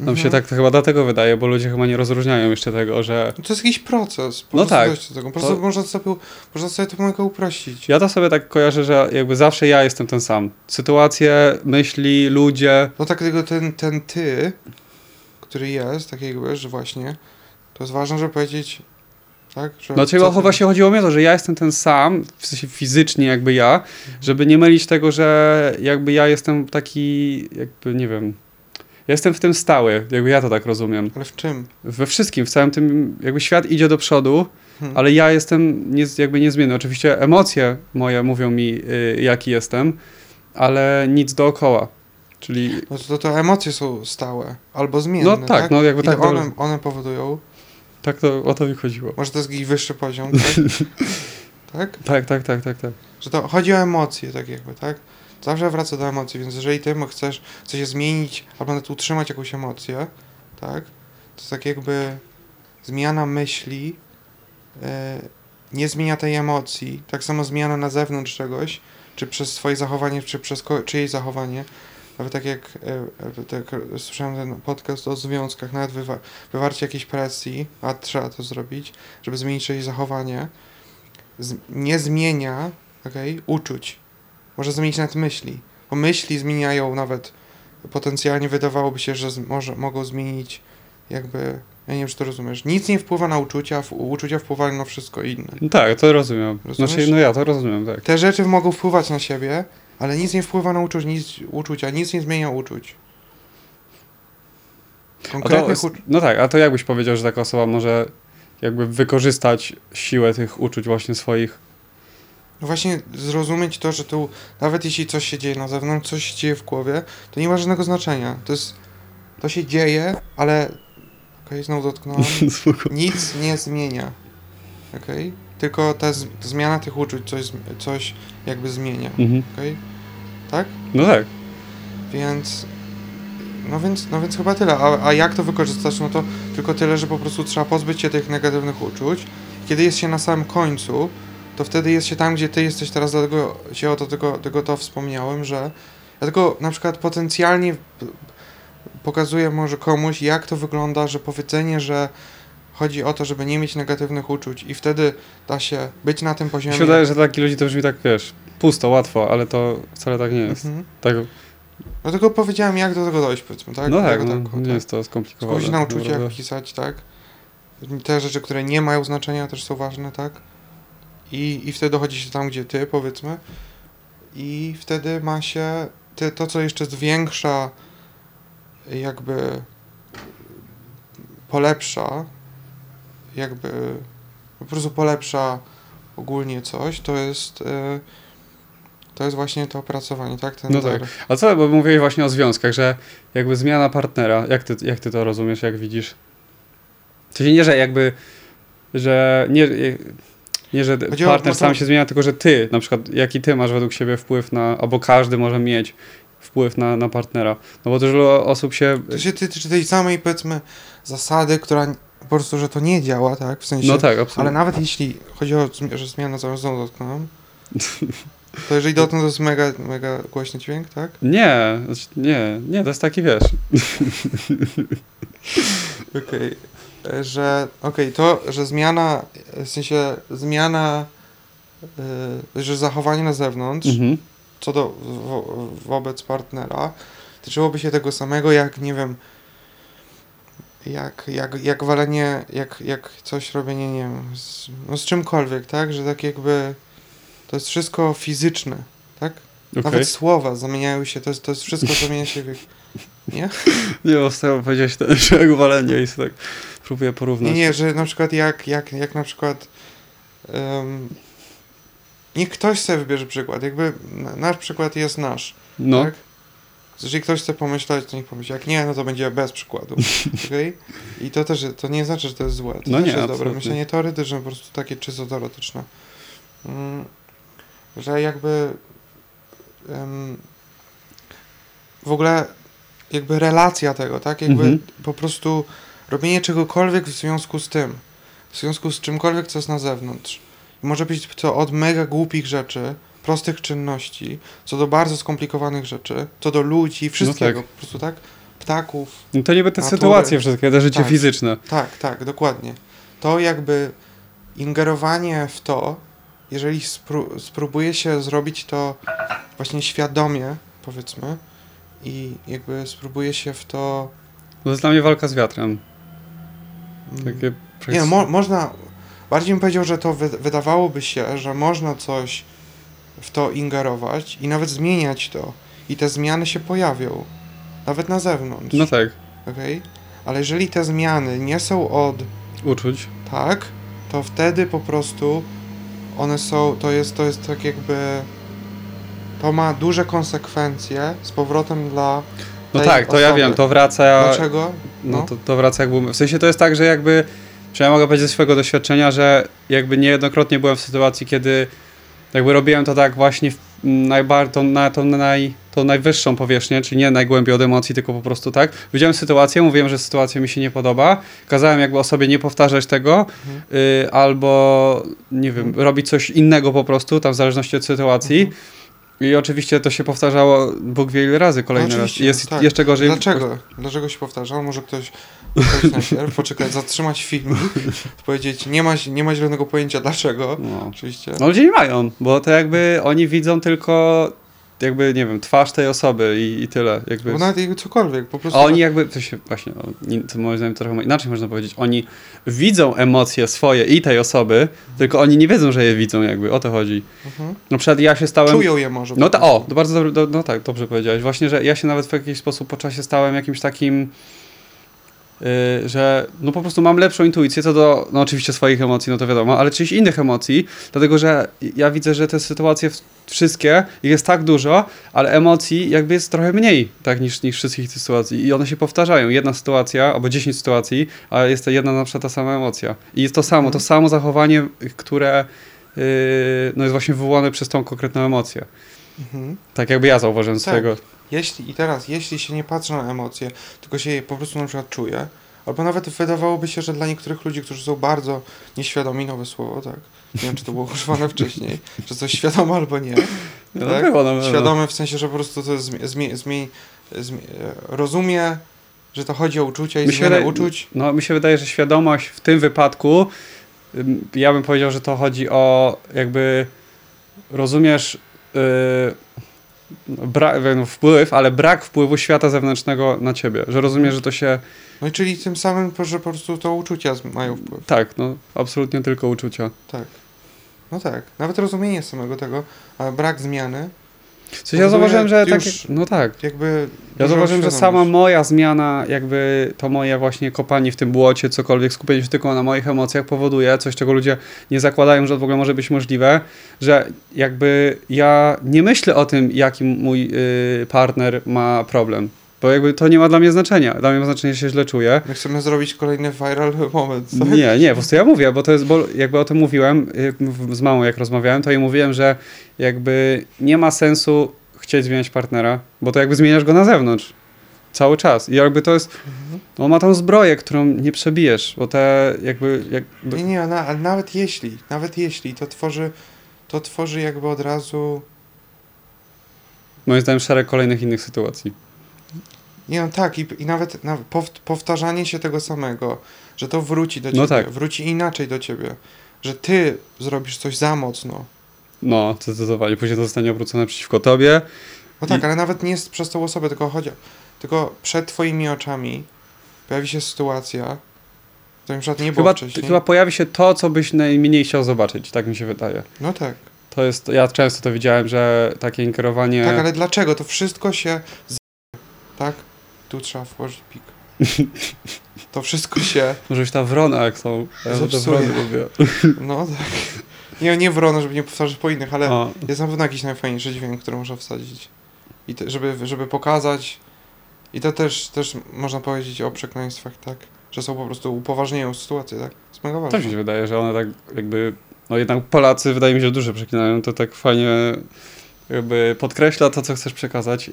[SPEAKER 2] Nam
[SPEAKER 1] Mhm.
[SPEAKER 2] się tak to chyba dlatego wydaje, bo ludzie chyba nie rozróżniają jeszcze tego, że
[SPEAKER 1] To jest jakiś proces. Po
[SPEAKER 2] No
[SPEAKER 1] prostu
[SPEAKER 2] tak.
[SPEAKER 1] do tego. Po prostu
[SPEAKER 2] To-
[SPEAKER 1] można, sobie, można sobie to mega uprościć.
[SPEAKER 2] ja to sobie tak kojarzę, że jakby zawsze ja jestem ten sam. Sytuacje, myśli, ludzie.
[SPEAKER 1] No tak, tylko ten, ten ty, który jest, tak jakby, że właśnie, to jest ważne, żeby powiedzieć, tak? Że co ty-
[SPEAKER 2] chyba się chodziło mi o to, że ja jestem ten sam, w sensie fizycznie jakby ja,
[SPEAKER 1] Mhm.
[SPEAKER 2] żeby nie mylić tego, że jakby ja jestem taki, jakby nie wiem, ja jestem w tym stały, jakby ja to tak rozumiem.
[SPEAKER 1] Ale w czym?
[SPEAKER 2] We wszystkim, w całym tym, jakby świat idzie do przodu,
[SPEAKER 1] Hmm.
[SPEAKER 2] ale ja jestem nie, jakby niezmienny. Oczywiście emocje moje mówią mi, y, jaki jestem, ale nic dookoła. Czyli,
[SPEAKER 1] No to, to emocje są stałe albo zmienne.
[SPEAKER 2] no tak, no jakby
[SPEAKER 1] I
[SPEAKER 2] tak,
[SPEAKER 1] one, one powodują,
[SPEAKER 2] tak to o to mi chodziło.
[SPEAKER 1] może to jest jakiś wyższy poziom, tak? tak?
[SPEAKER 2] Tak, tak, tak, tak, tak.
[SPEAKER 1] Że to chodzi o emocje, tak jakby, tak? Zawsze wraca do emocji, więc jeżeli ty chcesz coś zmienić albo nawet utrzymać jakąś emocję, tak? To tak jakby zmiana myśli e, nie zmienia tej emocji. Tak samo zmiana na zewnątrz czegoś, czy przez swoje zachowanie, czy przez ko- czyjeś zachowanie. Nawet tak jak e, e, tak słyszałem ten podcast o związkach, nawet wywa- wywarcie jakiejś presji, a trzeba to zrobić, żeby zmienić czyjeś zachowanie, nie zmienia okej, uczuć. Może zmienić nawet myśli. Bo myśli zmieniają nawet potencjalnie wydawałoby się, że może, mogą zmienić jakby. Ja nie wiem, czy to rozumiesz. Nic nie wpływa na uczucia, uczucia wpływają na wszystko inne.
[SPEAKER 2] Tak, to rozumiem.
[SPEAKER 1] Rozumiesz?
[SPEAKER 2] Znaczy, no ja to rozumiem, tak.
[SPEAKER 1] Te rzeczy mogą wpływać na siebie, ale nic nie wpływa na uczuć, nic, uczucia, nic nie zmienia uczuć.
[SPEAKER 2] To,
[SPEAKER 1] Konkretnych uczuć.
[SPEAKER 2] no tak, a to jakbyś powiedział, że taka osoba może jakby wykorzystać siłę tych uczuć właśnie swoich.
[SPEAKER 1] No właśnie zrozumieć to, że tu nawet jeśli coś się dzieje na zewnątrz, coś się dzieje w głowie, to nie ma żadnego znaczenia. To jest. To się dzieje, ale. Okej, znowu dotknąłem. Nic nie zmienia. Okej? Tylko ta zmiana tych uczuć coś, coś jakby zmienia.
[SPEAKER 2] Mhm.
[SPEAKER 1] Okej? Tak?
[SPEAKER 2] No tak.
[SPEAKER 1] Więc. No więc, no więc chyba tyle. A, a jak to wykorzystać? No to tylko tyle, że po prostu trzeba pozbyć się tych negatywnych uczuć. Kiedy jest się na samym końcu, to wtedy jest się tam, gdzie ty jesteś teraz, dlatego się o to tego, tego to wspomniałem, że ja tylko na przykład potencjalnie pokazuję może komuś, jak to wygląda, że powiedzenie, że chodzi o to, żeby nie mieć negatywnych uczuć i wtedy da się być na tym
[SPEAKER 2] Mi
[SPEAKER 1] poziomie.
[SPEAKER 2] się wydaje, że dla takich ludzi to brzmi tak, wiesz, pusto, łatwo, ale to wcale tak nie jest.
[SPEAKER 1] Mhm.
[SPEAKER 2] Tak,
[SPEAKER 1] No tylko powiedziałem, jak do tego dojść, powiedzmy, tak?
[SPEAKER 2] no tak, no,
[SPEAKER 1] tak,
[SPEAKER 2] nie
[SPEAKER 1] tak.
[SPEAKER 2] jest to skomplikowane.
[SPEAKER 1] Skupić na uczuciach,
[SPEAKER 2] naprawdę.
[SPEAKER 1] pisać, tak? te rzeczy, które nie mają znaczenia też są ważne, tak? I, i wtedy dochodzi się tam, gdzie ty, powiedzmy. I wtedy ma się to, co jeszcze zwiększa, jakby polepsza, jakby po prostu polepsza ogólnie coś, to jest y, to jest właśnie to opracowanie, tak? Ten
[SPEAKER 2] No tak. A co, bo mówiłeś właśnie o związkach, że jakby zmiana partnera, jak ty, jak ty to rozumiesz, jak widzisz? W sensie nie, że jakby, że nie, nie że
[SPEAKER 1] Chodzi o-
[SPEAKER 2] partner
[SPEAKER 1] no to-
[SPEAKER 2] sam się zmienia, tylko że ty, na przykład, jaki ty masz według siebie wpływ na, albo każdy może mieć wpływ na, na partnera. No bo dużo osób się,
[SPEAKER 1] To się tyczy tej samej, powiedzmy, zasady, która po prostu, że to nie działa, tak? W sensie,
[SPEAKER 2] no tak,
[SPEAKER 1] ale
[SPEAKER 2] absolutnie.
[SPEAKER 1] nawet jeśli chodzi o że znowu dotknąłem, to jeżeli dotknę, to jest mega, mega głośny dźwięk, tak?
[SPEAKER 2] Nie, znaczy, nie, nie, to jest taki, wiesz,
[SPEAKER 1] Okej. E, Że, okej, to, że zmiana, w sensie zmiana, y, że zachowanie na zewnątrz,
[SPEAKER 2] mhm.
[SPEAKER 1] co do wo, wobec partnera, tyczyłoby się tego samego, jak, nie wiem, jak, jak, jak walenie, jak, jak coś robienie, nie wiem, z, no z czymkolwiek, tak? Że tak jakby to jest wszystko fizyczne, tak?
[SPEAKER 2] okej.
[SPEAKER 1] Nawet słowa zamieniają się, to jest, to jest wszystko zamienia się w... Nie?
[SPEAKER 2] Nie, bo chciałem powiedzieć, ten, że jak walenie i tak próbuję porównać.
[SPEAKER 1] Nie, nie, że na przykład jak, jak, jak na przykład um, niech ktoś sobie wybierze przykład, jakby na- nasz przykład jest nasz,
[SPEAKER 2] No,
[SPEAKER 1] tak? Jeżeli ktoś chce pomyśleć, to niech pomyśli, jak nie, no to będzie bez przykładu, okej? I to też, to nie znaczy, że to jest złe, to
[SPEAKER 2] No nie,
[SPEAKER 1] jest dobre
[SPEAKER 2] absolutnie.
[SPEAKER 1] myślenie teoretyczne, po prostu takie czysto teoretyczne. Mm, że jakby em, w ogóle jakby relacja tego, tak? Jakby
[SPEAKER 2] Mhm.
[SPEAKER 1] po prostu robienie czegokolwiek w związku z tym, w związku z czymkolwiek, co jest na zewnątrz. Może być to od mega głupich rzeczy, prostych czynności, co do bardzo skomplikowanych rzeczy, co do ludzi, wszystkiego,
[SPEAKER 2] tak.
[SPEAKER 1] po prostu tak? Ptaków,
[SPEAKER 2] no to niby te
[SPEAKER 1] Natury.
[SPEAKER 2] sytuacje wszystkie, te życie
[SPEAKER 1] Tak.
[SPEAKER 2] fizyczne.
[SPEAKER 1] tak, tak, dokładnie. To jakby ingerowanie w to, jeżeli spró- spróbuje się zrobić to właśnie świadomie, powiedzmy, i jakby spróbuje się w to.
[SPEAKER 2] To jest dla mnie walka z wiatrem.
[SPEAKER 1] mm,
[SPEAKER 2] Takie
[SPEAKER 1] Nie, mo- można. Bardziej bym powiedział, że to wy- wydawałoby się, że można coś w to ingerować i nawet zmieniać to. I te zmiany się pojawią. Nawet na zewnątrz.
[SPEAKER 2] No tak,
[SPEAKER 1] okej? Ale jeżeli te zmiany nie są od
[SPEAKER 2] uczuć.
[SPEAKER 1] tak, to wtedy po prostu one są, to jest, to jest tak jakby, to ma duże konsekwencje z powrotem dla
[SPEAKER 2] No tak, to ja
[SPEAKER 1] osoby.
[SPEAKER 2] wiem, to wraca.
[SPEAKER 1] Dlaczego?
[SPEAKER 2] No to, to wraca jak byłem. W sensie to jest tak, że jakby. Czy ja mogę powiedzieć ze swojego doświadczenia, że jakby niejednokrotnie byłem w sytuacji, kiedy jakby robiłem to tak właśnie w najbar- tą, na tą, naj, tą najwyższą powierzchnię, czyli nie najgłębiej od emocji, tylko po prostu tak. Widziałem sytuację, mówiłem, że sytuacja mi się nie podoba, kazałem jakby osobie nie powtarzać tego,
[SPEAKER 1] Mhm.
[SPEAKER 2] y, albo nie wiem, robić coś innego po prostu, tam w zależności od sytuacji.
[SPEAKER 1] Mhm.
[SPEAKER 2] I oczywiście to się powtarzało Bóg wie ile razy kolejny raz.
[SPEAKER 1] oczywiście,
[SPEAKER 2] Jest
[SPEAKER 1] tak.
[SPEAKER 2] jeszcze gorzej.
[SPEAKER 1] Dlaczego? Dlaczego się powtarza? Może ktoś ktoś najpierw poczekać, zatrzymać film, powiedzieć, nie ma, nie ma zielonego pojęcia dlaczego.
[SPEAKER 2] No.
[SPEAKER 1] Oczywiście.
[SPEAKER 2] No ludzie nie mają, bo to jakby oni widzą tylko jakby, nie wiem, twarz tej osoby i, i tyle. Jakby.
[SPEAKER 1] Bo nawet jakby cokolwiek, po prostu.
[SPEAKER 2] A oni jakby, to się właśnie, to moim zdaniem trochę inaczej można powiedzieć, oni widzą emocje swoje i tej osoby, tylko oni nie wiedzą, że je widzą jakby, o to chodzi.
[SPEAKER 1] Mhm.
[SPEAKER 2] Na przykład ja się stałem...
[SPEAKER 1] Czują je może.
[SPEAKER 2] No
[SPEAKER 1] prostu.
[SPEAKER 2] o, to bardzo do, no tak, dobrze powiedziałeś. Właśnie, że ja się nawet w jakiś sposób po czasie stałem jakimś takim, że no po prostu mam lepszą intuicję co do, no oczywiście swoich emocji, no to wiadomo, ale czyjś innych emocji, dlatego, że ja widzę, że te sytuacje wszystkie, ich jest tak dużo, ale emocji jakby jest trochę mniej, tak, niż, niż wszystkich tych sytuacji i one się powtarzają. Jedna sytuacja, albo 10 sytuacji, a jest to jedna na przykład ta sama emocja. I jest to samo,
[SPEAKER 1] Mhm.
[SPEAKER 2] to samo zachowanie, które yy, no jest właśnie wywołane przez tą konkretną emocję.
[SPEAKER 1] Mhm.
[SPEAKER 2] Tak jakby ja zauważyłem
[SPEAKER 1] Tak.
[SPEAKER 2] swojego.
[SPEAKER 1] Jeśli, I teraz, jeśli się nie patrzy na emocje, tylko się je po prostu na przykład czuje, albo nawet wydawałoby się, że dla niektórych ludzi, którzy są bardzo nieświadomi, nowe słowo, tak, nie wiem, czy to było używane wcześniej, że coś świadome albo nie,
[SPEAKER 2] No,
[SPEAKER 1] tak?
[SPEAKER 2] było pewno.
[SPEAKER 1] świadome w sensie, że po prostu to zmie, zmie, zmie, zmie, rozumie, że to chodzi o uczucia i
[SPEAKER 2] Mi
[SPEAKER 1] zmianę uczuć.
[SPEAKER 2] No, mi się wydaje, że świadomość w tym wypadku, ja bym powiedział, że to chodzi o jakby rozumiesz, yy, bra- wpływ, ale brak wpływu świata zewnętrznego na ciebie, że rozumiesz, że to się,
[SPEAKER 1] No i czyli tym samym, że po prostu to uczucia mają wpływ.
[SPEAKER 2] tak, no, absolutnie tylko uczucia.
[SPEAKER 1] Tak. No tak. Nawet rozumienie samego tego, ale brak zmiany,
[SPEAKER 2] Coś ja zauważyłem, że tak, no tak,
[SPEAKER 1] jakby...
[SPEAKER 2] Ja zauważyłem, że sama moja zmiana, jakby to moje właśnie kopanie w tym błocie, cokolwiek, skupienie się tylko na moich emocjach powoduje coś, czego ludzie nie zakładają, że w ogóle może być możliwe, że jakby ja nie myślę o tym, jaki mój y, partner ma problem. Bo jakby to nie ma dla mnie znaczenia. Dla mnie ma znaczenie, że się źle czuję.
[SPEAKER 1] My chcemy zrobić kolejny viral moment, tak?
[SPEAKER 2] Nie, nie, po prostu ja mówię, bo to jest, bo jakby o tym mówiłem z mamą, jak rozmawiałem, to jej mówiłem, że jakby nie ma sensu chcieć zmieniać partnera, bo to jakby zmieniasz go na zewnątrz. Cały czas. I jakby to jest,
[SPEAKER 1] Mhm.
[SPEAKER 2] on ma tą zbroję, którą nie przebijesz, bo te jakby, jakby
[SPEAKER 1] Nie, nie, na, ale nawet jeśli, nawet jeśli, to tworzy, to tworzy jakby od razu...
[SPEAKER 2] moim zdaniem szereg kolejnych innych sytuacji.
[SPEAKER 1] Nie no tak, i, i nawet, pow, powtarzanie się tego samego, że to wróci do ciebie,
[SPEAKER 2] No tak.
[SPEAKER 1] wróci inaczej do ciebie, że ty zrobisz coś za mocno.
[SPEAKER 2] No, zdecydowanie. Później to zostanie obrócone przeciwko tobie.
[SPEAKER 1] No tak,
[SPEAKER 2] I-
[SPEAKER 1] ale nawet nie jest przez tą osobę, tylko chodzi, tylko przed twoimi oczami pojawi się sytuacja, której na przykład nie było
[SPEAKER 2] Chyba,
[SPEAKER 1] wcześniej.
[SPEAKER 2] chyba pojawi się to, co byś najmniej chciał zobaczyć, tak mi się wydaje.
[SPEAKER 1] No tak.
[SPEAKER 2] To jest, ja często to widziałem, że takie ingerowanie...
[SPEAKER 1] Tak, ale dlaczego? To wszystko się? Tu trzeba włożyć pik. To wszystko się,
[SPEAKER 2] Może być ta wrona, jak są. Ja te
[SPEAKER 1] Zepsuje.
[SPEAKER 2] wrony lubię.
[SPEAKER 1] no tak. Nie, nie wrona, żeby nie powtarzać po innych, ale
[SPEAKER 2] O,
[SPEAKER 1] jest na pewno jakiś najfajniejszy dźwięk, który można wsadzić. I te, żeby, żeby pokazać. I to też, też można powiedzieć o przekleństwach, tak? Że są po prostu upoważniają sytuację, tak? Jest mega ważne.
[SPEAKER 2] tak mi się wydaje, że one tak jakby... No jednak Polacy wydaje mi się, że dużo przeklinają. To tak fajnie jakby podkreśla to, co chcesz przekazać.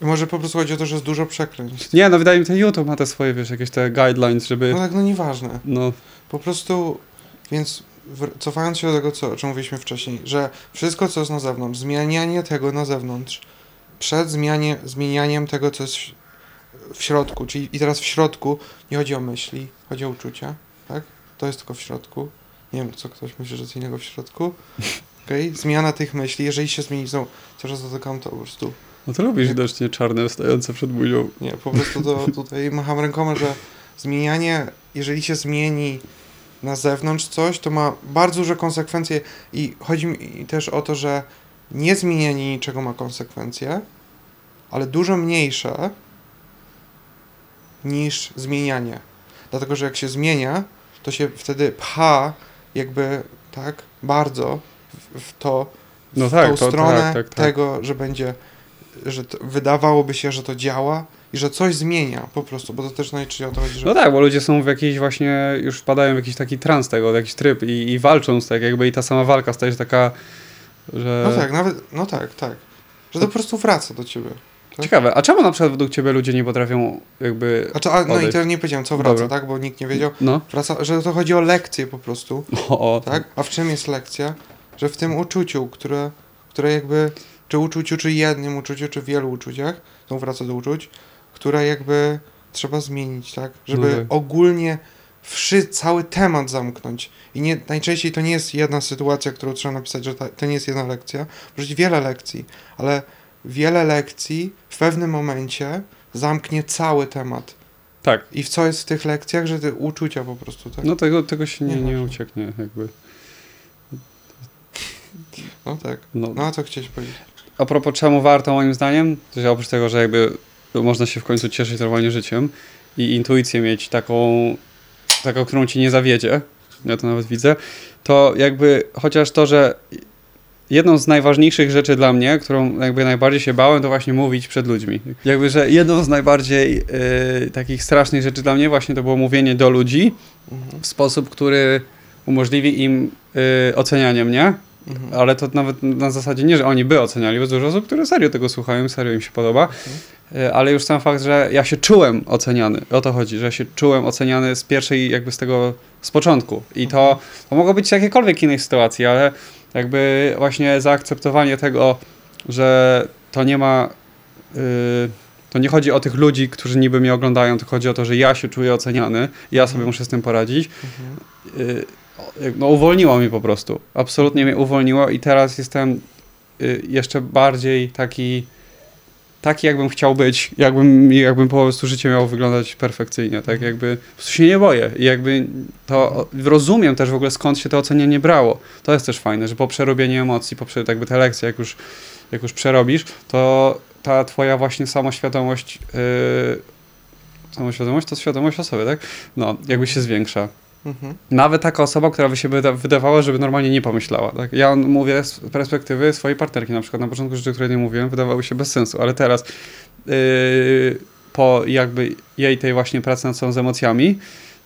[SPEAKER 1] Może po prostu chodzi o to, że jest dużo przekleństw.
[SPEAKER 2] Nie, no wydaje mi się, że YouTube ma te swoje, wiesz, jakieś te guidelines, żeby...
[SPEAKER 1] No tak, no nieważne.
[SPEAKER 2] No,
[SPEAKER 1] Po prostu, więc cofając się do tego, co, o czym mówiliśmy wcześniej, że wszystko, co jest na zewnątrz, zmienianie tego na zewnątrz, przed zmianie, zmienianiem tego, co jest w- w środku, czyli i teraz w środku nie chodzi o myśli, chodzi o uczucia, tak? To jest tylko w środku. Nie wiem, co ktoś myśli, że co innego w środku. Okej, Zmiana tych myśli, jeżeli się zmieni, znowu, czas dotykam to po prostu.
[SPEAKER 2] no to lubisz widocznie czarne stojące przed buzią.
[SPEAKER 1] Nie, po prostu to tutaj macham rękoma, że zmienianie, jeżeli się zmieni na zewnątrz coś, to ma bardzo duże konsekwencje i chodzi mi też o to, że nie zmienianie niczego ma konsekwencje, ale dużo mniejsze niż zmienianie. Dlatego, że jak się zmienia, to się wtedy pcha jakby tak bardzo w, to, w
[SPEAKER 2] No tak,
[SPEAKER 1] tą
[SPEAKER 2] to-
[SPEAKER 1] stronę
[SPEAKER 2] tak, tak, tak.
[SPEAKER 1] tego, że będzie, że wydawałoby się, że to działa i że coś zmienia po prostu, bo to też najczęściej o to chodzi, że
[SPEAKER 2] No tak, bo ludzie są w jakiejś właśnie, już wpadają w jakiś taki trans tego, jakiś tryb i, i walczą z tak jakby i ta sama walka staje się taka, że...
[SPEAKER 1] no tak, nawet, no tak, tak, że to po prostu wraca do ciebie. tak?
[SPEAKER 2] Ciekawe, a czemu na przykład według ciebie ludzie nie potrafią jakby...
[SPEAKER 1] A to, a, no i teraz nie powiedziałem, co wraca,
[SPEAKER 2] Dobra.
[SPEAKER 1] tak, bo nikt nie wiedział.
[SPEAKER 2] No,
[SPEAKER 1] Wraca, że to chodzi o lekcję po prostu,
[SPEAKER 2] o, o
[SPEAKER 1] tak? A w czym jest lekcja? Że w tym uczuciu, które, które jakby, czy uczuciu, czy jednym uczuciu, czy wielu uczuciach, to wraca do uczuć, które jakby trzeba zmienić, tak? Żeby
[SPEAKER 2] No tak.
[SPEAKER 1] ogólnie wszy, cały temat zamknąć. I nie, najczęściej to nie jest jedna sytuacja, którą trzeba napisać, że ta, to nie jest jedna lekcja. Może wiele lekcji, ale wiele lekcji w pewnym momencie zamknie cały temat.
[SPEAKER 2] Tak,
[SPEAKER 1] I w co jest w tych lekcjach, że te uczucia po prostu, tak?
[SPEAKER 2] no tego, tego się nie, nie
[SPEAKER 1] Nieważne.
[SPEAKER 2] ucieknie jakby.
[SPEAKER 1] No tak.
[SPEAKER 2] No.
[SPEAKER 1] No a co chciałeś powiedzieć?
[SPEAKER 2] A propos czemu warto moim zdaniem, to oprócz tego, że jakby można się w końcu cieszyć normalnie życiem i intuicję mieć taką, taką, którą ci nie zawiedzie, ja to nawet widzę, to jakby chociaż to, że jedną z najważniejszych rzeczy dla mnie, którą jakby najbardziej się bałem, to właśnie mówić przed ludźmi. Jakby, że jedną z najbardziej y, takich strasznych rzeczy dla mnie właśnie to było mówienie do ludzi
[SPEAKER 1] Mhm.
[SPEAKER 2] w sposób, który umożliwi im y, ocenianie mnie,
[SPEAKER 1] Mhm.
[SPEAKER 2] ale to nawet na zasadzie nie, że oni by oceniali, bo dużo osób, które serio tego słuchają, serio im się podoba, E, ale już sam fakt, że ja się czułem oceniany, o to chodzi, że się czułem oceniany z pierwszej, jakby z tego, z początku i to, to mogło być w jakiejkolwiek innej sytuacji, ale jakby właśnie zaakceptowanie tego, że to nie ma, y, to nie chodzi o tych ludzi, którzy niby mnie oglądają, tylko chodzi o to, że ja się czuję oceniany, ja sobie
[SPEAKER 1] Mhm.
[SPEAKER 2] muszę z tym poradzić,
[SPEAKER 1] Mhm.
[SPEAKER 2] No uwolniło mnie po prostu. Absolutnie mnie uwolniło i teraz jestem y, jeszcze bardziej taki, taki jakbym chciał być, jakbym, jakbym po prostu życie miało wyglądać perfekcyjnie, tak jakby po prostu się nie boję i jakby to rozumiem też w ogóle skąd się to ocenienie brało. To jest też fajne, że po przerobieniu emocji, po prze- jakby te lekcje, jak już, jak już przerobisz, to ta twoja właśnie samoświadomość, yy, samoświadomość to świadomość o sobie, tak? No, jakby się zwiększa.
[SPEAKER 1] Mhm.
[SPEAKER 2] Nawet taka osoba, która by się wyda- wydawała, żeby normalnie nie pomyślała. Tak? Ja mówię z perspektywy swojej partnerki, na przykład na początku rzeczy, które nie mówiłem, wydawały się bez sensu, ale teraz yy, po jakby jej tej właśnie pracy nad sobą z emocjami,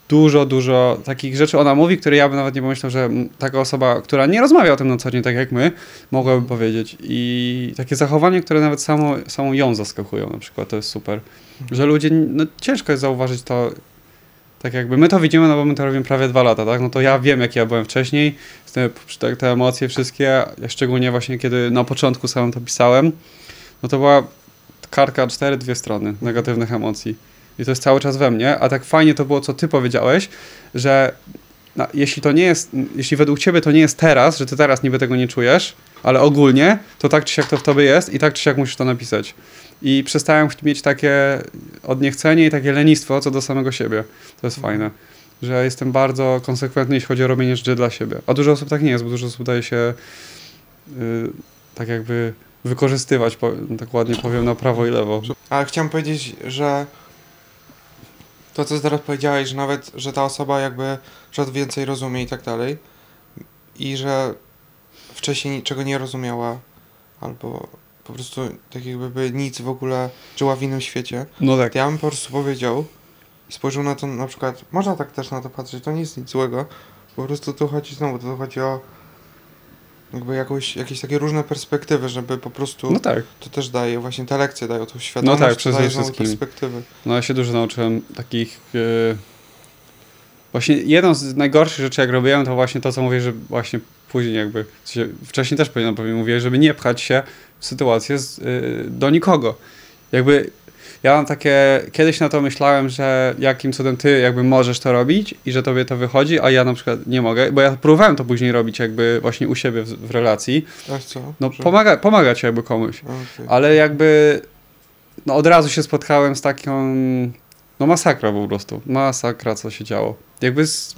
[SPEAKER 2] dużo, dużo takich rzeczy ona mówi, które ja bym nawet nie pomyślał, że taka osoba, która nie rozmawia o tym na co dzień, tak jak my, mogłaby powiedzieć. I takie zachowanie, które nawet samo, samą ją zaskakują na przykład, to jest super. Że ludzie, no ciężko jest zauważyć to, tak jakby my to widzimy, no bo my to robimy prawie dwa lata, tak? No to ja wiem, jaki ja byłem wcześniej, te, te, emocje wszystkie, szczególnie właśnie kiedy na początku samym to pisałem, no to była kartka cztery, dwie strony negatywnych emocji. I to jest cały czas we mnie, a tak fajnie to było, co ty powiedziałeś, że no, jeśli to nie jest, jeśli według ciebie to nie jest teraz, że ty teraz niby tego nie czujesz, ale ogólnie, to tak czy siak to w tobie jest i tak czy siak musisz to napisać. I przestałem mieć takie odniechcenie i takie lenistwo co do samego siebie. To jest fajne. Że jestem bardzo konsekwentny, jeśli chodzi o robienie rzeczy dla siebie. A dużo osób tak nie jest, bo dużo osób daje się y, tak jakby wykorzystywać, po, tak ładnie powiem, na prawo i lewo.
[SPEAKER 1] Ale chciałem powiedzieć, że to, co teraz powiedziałeś, że nawet, że ta osoba jakby, że więcej rozumie i tak dalej i że wcześniej niczego nie rozumiała albo po prostu tak jakby by nic w ogóle żyła w innym świecie,
[SPEAKER 2] No tak.
[SPEAKER 1] to ja bym po prostu powiedział i spojrzał na to na przykład, można tak też na to patrzeć, to nie jest nic złego, po prostu tu chodzi znowu, to chodzi o jakby jakąś, jakieś takie różne perspektywy, żeby po prostu
[SPEAKER 2] No tak.
[SPEAKER 1] to też daje, właśnie te lekcje dają tą świadomość,
[SPEAKER 2] tak,
[SPEAKER 1] to
[SPEAKER 2] przede
[SPEAKER 1] daje
[SPEAKER 2] wszystkim.
[SPEAKER 1] perspektywy.
[SPEAKER 2] No ja się dużo nauczyłem takich... Yy... Właśnie jedną z najgorszych rzeczy, jak robiłem, to właśnie to, co mówię, że właśnie później jakby... Wcześniej też powinienem pewnie mówię, żeby nie pchać się w sytuację z, yy, do nikogo. Jakby ja mam takie... Kiedyś na to myślałem, że jakim cudem ty jakby możesz to robić i że tobie to wychodzi, a ja na przykład nie mogę, bo ja próbowałem to później robić jakby właśnie u siebie w, w relacji.
[SPEAKER 1] A co?
[SPEAKER 2] No
[SPEAKER 1] Że-
[SPEAKER 2] pomaga, pomagać jakby komuś.
[SPEAKER 1] Okej.
[SPEAKER 2] Ale jakby no od razu się spotkałem z taką no masakra po prostu. Masakra, co się działo. Jakby z,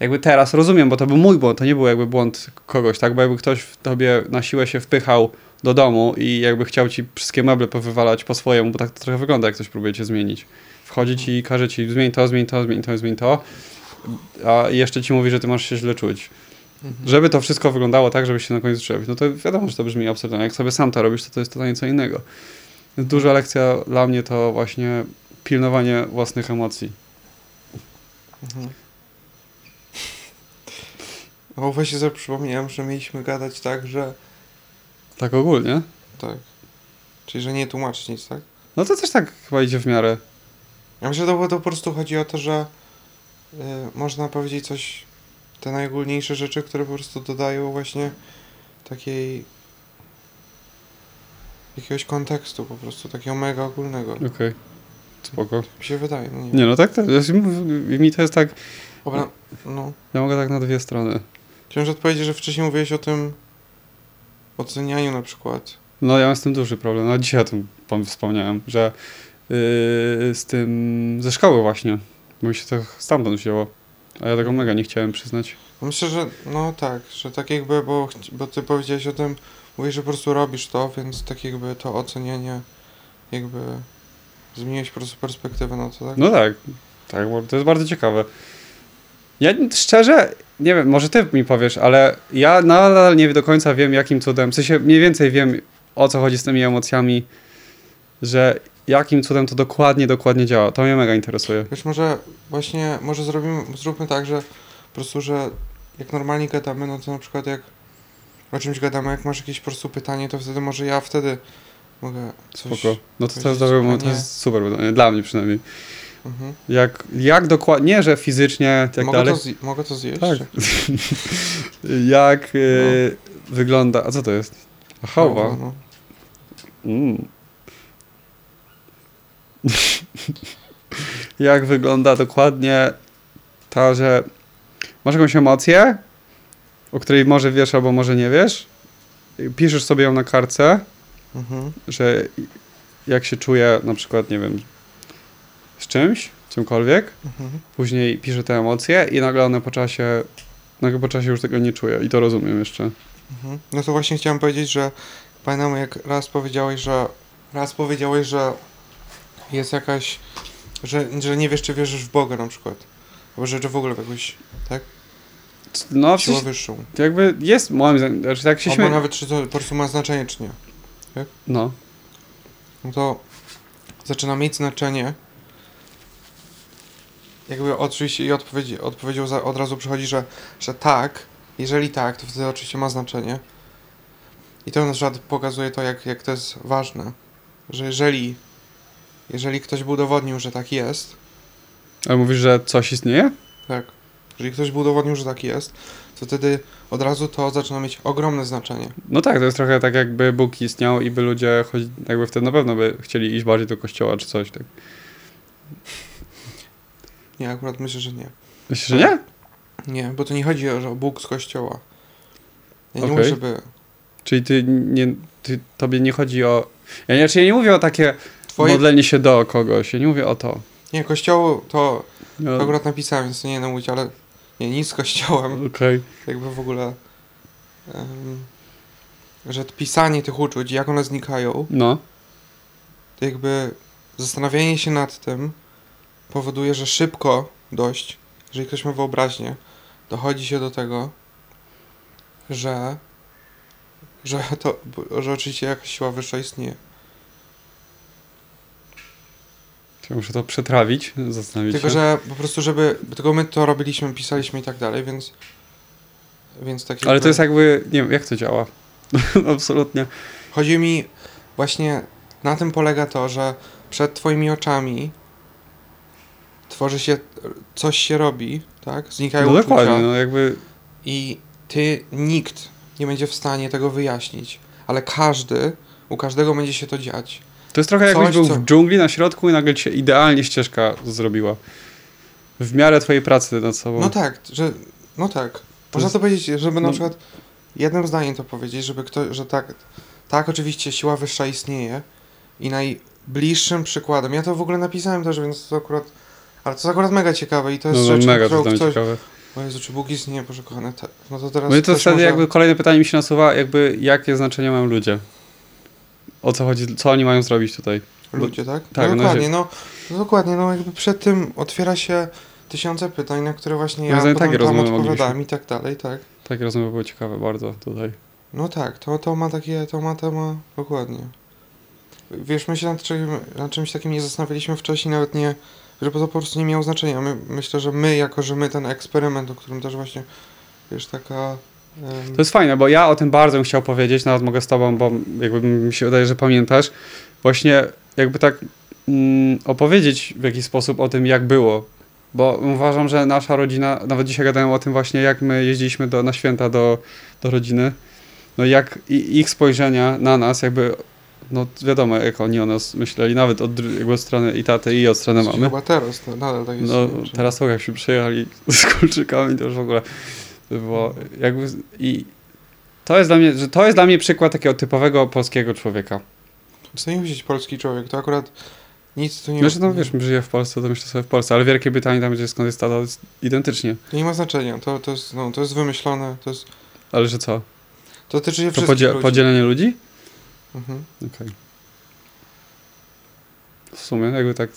[SPEAKER 2] jakby teraz rozumiem, bo to był mój błąd, to nie był jakby błąd kogoś, tak? Bo jakby ktoś w tobie na siłę się wpychał do domu i jakby chciał ci wszystkie meble powywalać po swojemu, bo tak to trochę wygląda, jak ktoś próbuje cię zmienić. Wchodzi ci i każe ci zmień to, zmień to, zmień to, zmień to, a jeszcze ci mówi, że ty masz się źle czuć.
[SPEAKER 1] Mhm.
[SPEAKER 2] Żeby to wszystko wyglądało tak, żeby się na koniec przebić, no to wiadomo, że to brzmi absurdalnie. Jak sobie sam to robisz, to to jest totalnie co innego. Duża lekcja dla mnie to właśnie pilnowanie własnych emocji.
[SPEAKER 1] Mhm. O, właśnie sobie przypomniałem, że mieliśmy gadać tak, że
[SPEAKER 2] Tak ogólnie.
[SPEAKER 1] tak. Czyli, że nie tłumaczyć nic, tak?
[SPEAKER 2] No to też tak chyba idzie w miarę.
[SPEAKER 1] Ja myślę, że to, to po prostu chodzi o to, że y, można powiedzieć coś, te najogólniejsze rzeczy, które po prostu dodają właśnie takiej jakiegoś kontekstu po prostu, takiego mega ogólnego.
[SPEAKER 2] Okej. Spoko.
[SPEAKER 1] Mi się wydaje, no nie,
[SPEAKER 2] Nie no, tak to jest. Mi to jest tak.
[SPEAKER 1] Dobra, no.
[SPEAKER 2] Ja mogę tak na dwie strony.
[SPEAKER 1] Chciałem odpowiedzieć, że wcześniej mówiłeś o tym ocenianiu na przykład.
[SPEAKER 2] No ja mam z tym duży problem. No dzisiaj o tym wspomniałem, że yy, z tym ze szkoły właśnie. Bo mi się to stamtąd wzięło. A ja tego mega nie chciałem przyznać.
[SPEAKER 1] Myślę, że no tak, że tak jakby, bo, bo ty powiedziałeś o tym, mówisz, że po prostu robisz to, więc tak jakby to ocenianie jakby zmieniłeś po prostu perspektywę na to, tak?
[SPEAKER 2] No tak, tak, bo to jest bardzo ciekawe. Ja szczerze, nie wiem, może ty mi powiesz, ale ja nadal nie do końca wiem, jakim cudem, w sensie mniej więcej wiem, o co chodzi z tymi emocjami, że jakim cudem to dokładnie, dokładnie działa. To mnie mega interesuje.
[SPEAKER 1] Wiesz, może właśnie, może zrobimy, zróbmy tak, że po prostu, że jak normalnie gadamy, no to na przykład jak o czymś gadamy, jak masz jakieś po prostu pytanie, to wtedy może ja wtedy mogę coś...
[SPEAKER 2] Spoko. No to, to, jest, dobre, to jest super, dla mnie przynajmniej.
[SPEAKER 1] Mhm.
[SPEAKER 2] Jak, jak dokładnie, nie, że fizycznie, tak
[SPEAKER 1] mogę,
[SPEAKER 2] dalej.
[SPEAKER 1] to zje- mogę to zjeść?
[SPEAKER 2] Tak. jak y, wygląda, a co to jest? Chowa.
[SPEAKER 1] No.
[SPEAKER 2] Mm. Jak wygląda dokładnie ta, że masz jakąś emocję, o której może wiesz albo może nie wiesz piszesz sobie ją na kartce,
[SPEAKER 1] Mhm.
[SPEAKER 2] że jak się czuję na przykład, nie wiem, z czymś, czymkolwiek,
[SPEAKER 1] Mhm.
[SPEAKER 2] później piszę te emocje i nagle one po czasie, nagle po czasie już tego nie czuję i to rozumiem jeszcze.
[SPEAKER 1] Mhm. No to właśnie chciałem powiedzieć, że pamiętam jak raz powiedziałeś, że raz powiedziałeś, że jest jakaś, że, że nie wiesz, czy wierzysz w Boga na przykład. Albo że, że w ogóle w jakąś
[SPEAKER 2] No, w
[SPEAKER 1] siłę wyższą.
[SPEAKER 2] jakby jest, moim zdaniem, znaczy tak się
[SPEAKER 1] Albo
[SPEAKER 2] śmieję.
[SPEAKER 1] nawet, czy to po prostu ma znaczenie, czy nie.
[SPEAKER 2] No,
[SPEAKER 1] No to zaczyna mieć znaczenie. Jakby oczywiście i odpowiedź, odpowiedzią za, od razu przychodzi, że, że tak, jeżeli tak, to wtedy oczywiście ma znaczenie. I to na przykład pokazuje to, jak, jak to jest ważne. Że jeżeli, jeżeli ktoś by udowodnił, że tak jest,
[SPEAKER 2] ale mówisz, że coś istnieje?
[SPEAKER 1] tak, jeżeli ktoś by udowodnił, że tak jest, to wtedy od razu to zaczyna mieć ogromne znaczenie.
[SPEAKER 2] No tak, to jest trochę tak jakby Bóg istniał i by ludzie chodzi, jakby wtedy na pewno by chcieli iść bardziej do kościoła czy coś. Tak.
[SPEAKER 1] Nie, akurat myślę, że nie.
[SPEAKER 2] Myślisz, że nie?
[SPEAKER 1] Nie, bo to nie chodzi o, że Bóg z kościoła. Ja nie
[SPEAKER 2] Okej.
[SPEAKER 1] mówię, żeby
[SPEAKER 2] Czyli ty nie, ty, tobie nie chodzi o... Ja nie, znaczy ja nie mówię o takie
[SPEAKER 1] twoje
[SPEAKER 2] modlenie się do kogoś, ja nie mówię o to.
[SPEAKER 1] Nie, kościoło to,
[SPEAKER 2] No,
[SPEAKER 1] to akurat napisałem, więc nie będę mówić, ale nie, nic z kościołem,
[SPEAKER 2] Okej.
[SPEAKER 1] jakby w ogóle, em, że pisanie tych uczuć, jak one znikają,
[SPEAKER 2] No,
[SPEAKER 1] jakby zastanawianie się nad tym powoduje, że szybko dość, jeżeli ktoś ma wyobraźnię, dochodzi się do tego, że, że to, że oczywiście jakaś siła wyższa istnieje.
[SPEAKER 2] ja muszę to przetrawić, zastanowić
[SPEAKER 1] Tylko,
[SPEAKER 2] się.
[SPEAKER 1] że po prostu, żeby, tylko my to robiliśmy, pisaliśmy i tak dalej, więc, więc tak
[SPEAKER 2] Ale
[SPEAKER 1] jakby-
[SPEAKER 2] to jest jakby, nie wiem, jak to działa? Absolutnie.
[SPEAKER 1] Chodzi mi właśnie na tym polega to, że przed twoimi oczami tworzy się, coś się robi, tak? Znikają
[SPEAKER 2] No
[SPEAKER 1] uczucia
[SPEAKER 2] dokładnie, no jakby...
[SPEAKER 1] i ty, nikt nie będzie w stanie tego wyjaśnić, ale każdy, u każdego będzie się to dziać.
[SPEAKER 2] To jest trochę jakbyś
[SPEAKER 1] Coś,
[SPEAKER 2] był
[SPEAKER 1] co-
[SPEAKER 2] w dżungli na środku i nagle ci się idealnie ścieżka zrobiła. W miarę twojej pracy nad sobą.
[SPEAKER 1] No tak, że, no tak. Można
[SPEAKER 2] jest-
[SPEAKER 1] to powiedzieć, żeby na
[SPEAKER 2] no-
[SPEAKER 1] przykład jednym zdaniem to powiedzieć, żeby ktoś, że tak, tak oczywiście siła wyższa istnieje i najbliższym przykładem, ja to w ogóle napisałem też, więc to akurat, ale to jest akurat mega ciekawe i to jest
[SPEAKER 2] no, no
[SPEAKER 1] rzecz,
[SPEAKER 2] mega to
[SPEAKER 1] którą ktoś,
[SPEAKER 2] ciekawe.
[SPEAKER 1] o Jezu, czy Bóg istnieje, Boże kochany, tak. No to teraz
[SPEAKER 2] No i to wtedy
[SPEAKER 1] może-
[SPEAKER 2] jakby kolejne pytanie mi się nasuwa, jakby jakie znaczenie mają ludzie? O co chodzi, co oni mają zrobić tutaj?
[SPEAKER 1] Ludzie, tak?
[SPEAKER 2] tak,
[SPEAKER 1] no,
[SPEAKER 2] no,
[SPEAKER 1] dokładnie, no, no dokładnie, no jakby przed tym otwiera się tysiące pytań, na które właśnie ja potem
[SPEAKER 2] takie
[SPEAKER 1] tam
[SPEAKER 2] rozmowy
[SPEAKER 1] odpowiadałem i tak dalej, tak.
[SPEAKER 2] Takie rozmowy były ciekawe bardzo tutaj.
[SPEAKER 1] No tak, to, to ma takie, to ma, to ma, dokładnie. Wiesz, my się nad, czym, nad czymś takim nie zastanawialiśmy wcześniej, nawet nie, że to po prostu nie miało znaczenia. My, myślę, że my, jako że my ten eksperyment, o którym też właśnie, wiesz, taka...
[SPEAKER 2] To jest fajne, bo ja o tym bardzo bym chciał powiedzieć, nawet mogę z tobą, bo jakby mi się wydaje, że pamiętasz. Właśnie jakby tak mm, opowiedzieć w jakiś sposób o tym, jak było. Bo uważam, że nasza rodzina, nawet dzisiaj gadałem o tym właśnie, jak my jeździliśmy do, na święta do, do rodziny. No jak ich spojrzenia na nas, jakby, no wiadomo, jak oni o nas myśleli, nawet od dru- jakby od strony i taty, i od strony mamy.
[SPEAKER 1] Chyba teraz, no, nadal tak jest.
[SPEAKER 2] No teraz to jak się przyjechali z kulczykami, to już w ogóle to było jakby i to jest dla mnie, że to jest dla mnie przykład takiego typowego polskiego człowieka.
[SPEAKER 1] Co nie widzieć polski człowiek, to akurat nic tu nie...
[SPEAKER 2] Wiesz, no wiesz, żyję w Polsce, to myślę sobie w Polsce, ale Wielkie Brytanii, tam gdzie skąd jest tata, to jest identycznie.
[SPEAKER 1] To nie ma znaczenia, to, to, jest, no, to jest wymyślone, to jest...
[SPEAKER 2] Ale że co?
[SPEAKER 1] To tyczy się
[SPEAKER 2] To
[SPEAKER 1] wszystkich
[SPEAKER 2] podzie-
[SPEAKER 1] ludzi.
[SPEAKER 2] podzielenie ludzi?
[SPEAKER 1] Mhm.
[SPEAKER 2] Okej. W sumie jakby tak...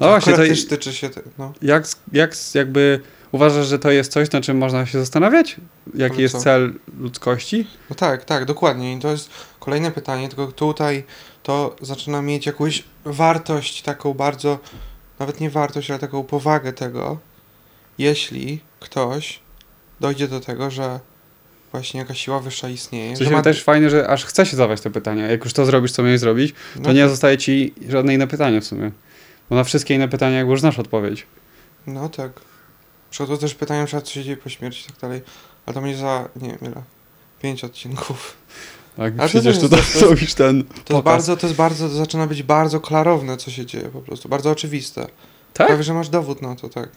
[SPEAKER 2] No
[SPEAKER 1] To
[SPEAKER 2] właśnie, to
[SPEAKER 1] też tyczy się, te, no.
[SPEAKER 2] jak, jak jakby uważasz, że to jest coś, na czym można się zastanawiać? Jaki
[SPEAKER 1] Ale
[SPEAKER 2] jest
[SPEAKER 1] co?
[SPEAKER 2] cel ludzkości?
[SPEAKER 1] No tak, tak, dokładnie. I to jest kolejne pytanie, tylko tutaj to zaczyna mieć jakąś wartość, taką bardzo, nawet nie wartość, ale taką powagę tego, jeśli ktoś dojdzie do tego, że właśnie jakaś siła wyższa istnieje. Że
[SPEAKER 2] sensie
[SPEAKER 1] ma-
[SPEAKER 2] też fajne, że aż chce się zadawać te pytania. Jak już to zrobisz, co miałeś zrobić, to
[SPEAKER 1] no,
[SPEAKER 2] nie zostaje ci żadne inne pytanie w sumie. Bo na wszystkie inne pytania jakby już znasz odpowiedź.
[SPEAKER 1] No tak. Przed też pytanie, co się dzieje po śmierci i tak dalej, ale to będzie za, nie wiem ile, pięć odcinków.
[SPEAKER 2] Tak,
[SPEAKER 1] Ale to
[SPEAKER 2] tutaj,
[SPEAKER 1] jest- to jest-
[SPEAKER 2] zrobisz ten
[SPEAKER 1] To jest bardzo, to jest bardzo, to zaczyna być bardzo klarowne, co się dzieje po prostu, bardzo oczywiste.
[SPEAKER 2] Tak?
[SPEAKER 1] Prawie, że masz dowód na to, tak.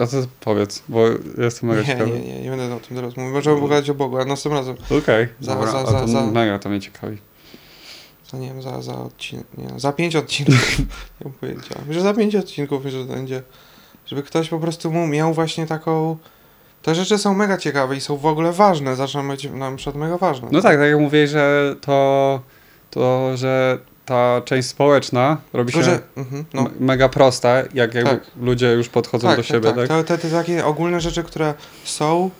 [SPEAKER 2] A to powiedz, bo jestem mega
[SPEAKER 1] Nie,
[SPEAKER 2] ciekawy.
[SPEAKER 1] nie, nie, nie będę o tym teraz mówił. Możemy pogadać o Bogu, a następnym razem,
[SPEAKER 2] Okej,
[SPEAKER 1] Za-
[SPEAKER 2] dobra,
[SPEAKER 1] za- za-
[SPEAKER 2] to
[SPEAKER 1] za-
[SPEAKER 2] mega to mnie ciekawi.
[SPEAKER 1] za nie wiem, za, za odcinek, nie, za pięć odcinków, nie mam pojęcia. Że za pięć odcinków, że będzie, żeby ktoś po prostu mu miał właśnie taką, te rzeczy są mega ciekawe i są w ogóle ważne, zaczną być na przykład mega ważne.
[SPEAKER 2] No tak, tak jak mówiłeś, że to, to że ta część społeczna robi się
[SPEAKER 1] Tylko, że, mhm, no.
[SPEAKER 2] mega prosta, jak jakby
[SPEAKER 1] Tak.
[SPEAKER 2] ludzie już podchodzą
[SPEAKER 1] tak,
[SPEAKER 2] do
[SPEAKER 1] tak,
[SPEAKER 2] siebie,
[SPEAKER 1] tak.
[SPEAKER 2] tak?
[SPEAKER 1] Te, te takie ogólne rzeczy, które są,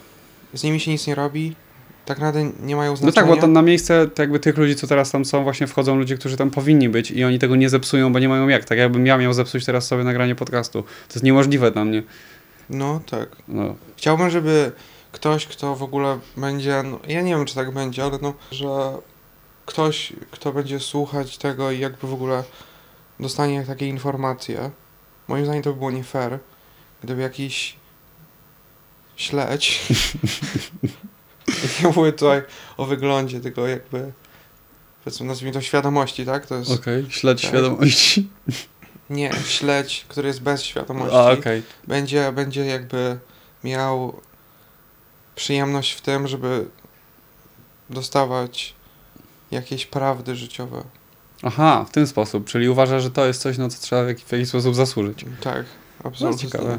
[SPEAKER 1] z nimi się nic nie robi, tak naprawdę nie mają
[SPEAKER 2] No
[SPEAKER 1] znaczenia.
[SPEAKER 2] tak, bo tam na miejsce jakby tych ludzi, co teraz tam są, właśnie wchodzą ludzie, którzy tam powinni być i oni tego nie zepsują, bo nie mają jak. Tak jakbym ja miał zepsuć teraz sobie nagranie podcastu. To jest niemożliwe dla mnie.
[SPEAKER 1] No tak.
[SPEAKER 2] No.
[SPEAKER 1] Chciałbym, żeby ktoś, kto w ogóle będzie, no, ja nie wiem, czy tak będzie, ale no, że ktoś, kto będzie słuchać tego i jakby w ogóle dostanie takie informacje, moim zdaniem to by było nie fair, gdyby jakiś śledź, nie mówię tutaj o wyglądzie, tylko jakby, powiedzmy, nazwijmy to świadomości, tak? To jest,
[SPEAKER 2] Okej, śledź
[SPEAKER 1] Tak.
[SPEAKER 2] świadomości.
[SPEAKER 1] nie, śledź, który jest bez świadomości.
[SPEAKER 2] A, okej.
[SPEAKER 1] będzie, będzie jakby miał przyjemność w tym, żeby dostawać jakieś prawdy życiowe.
[SPEAKER 2] Aha, w ten sposób, czyli uważa, że to jest coś, na co trzeba w jakiś, w jakiś sposób zasłużyć.
[SPEAKER 1] Tak,
[SPEAKER 2] To
[SPEAKER 1] absolutnie.
[SPEAKER 2] jest ciekawe.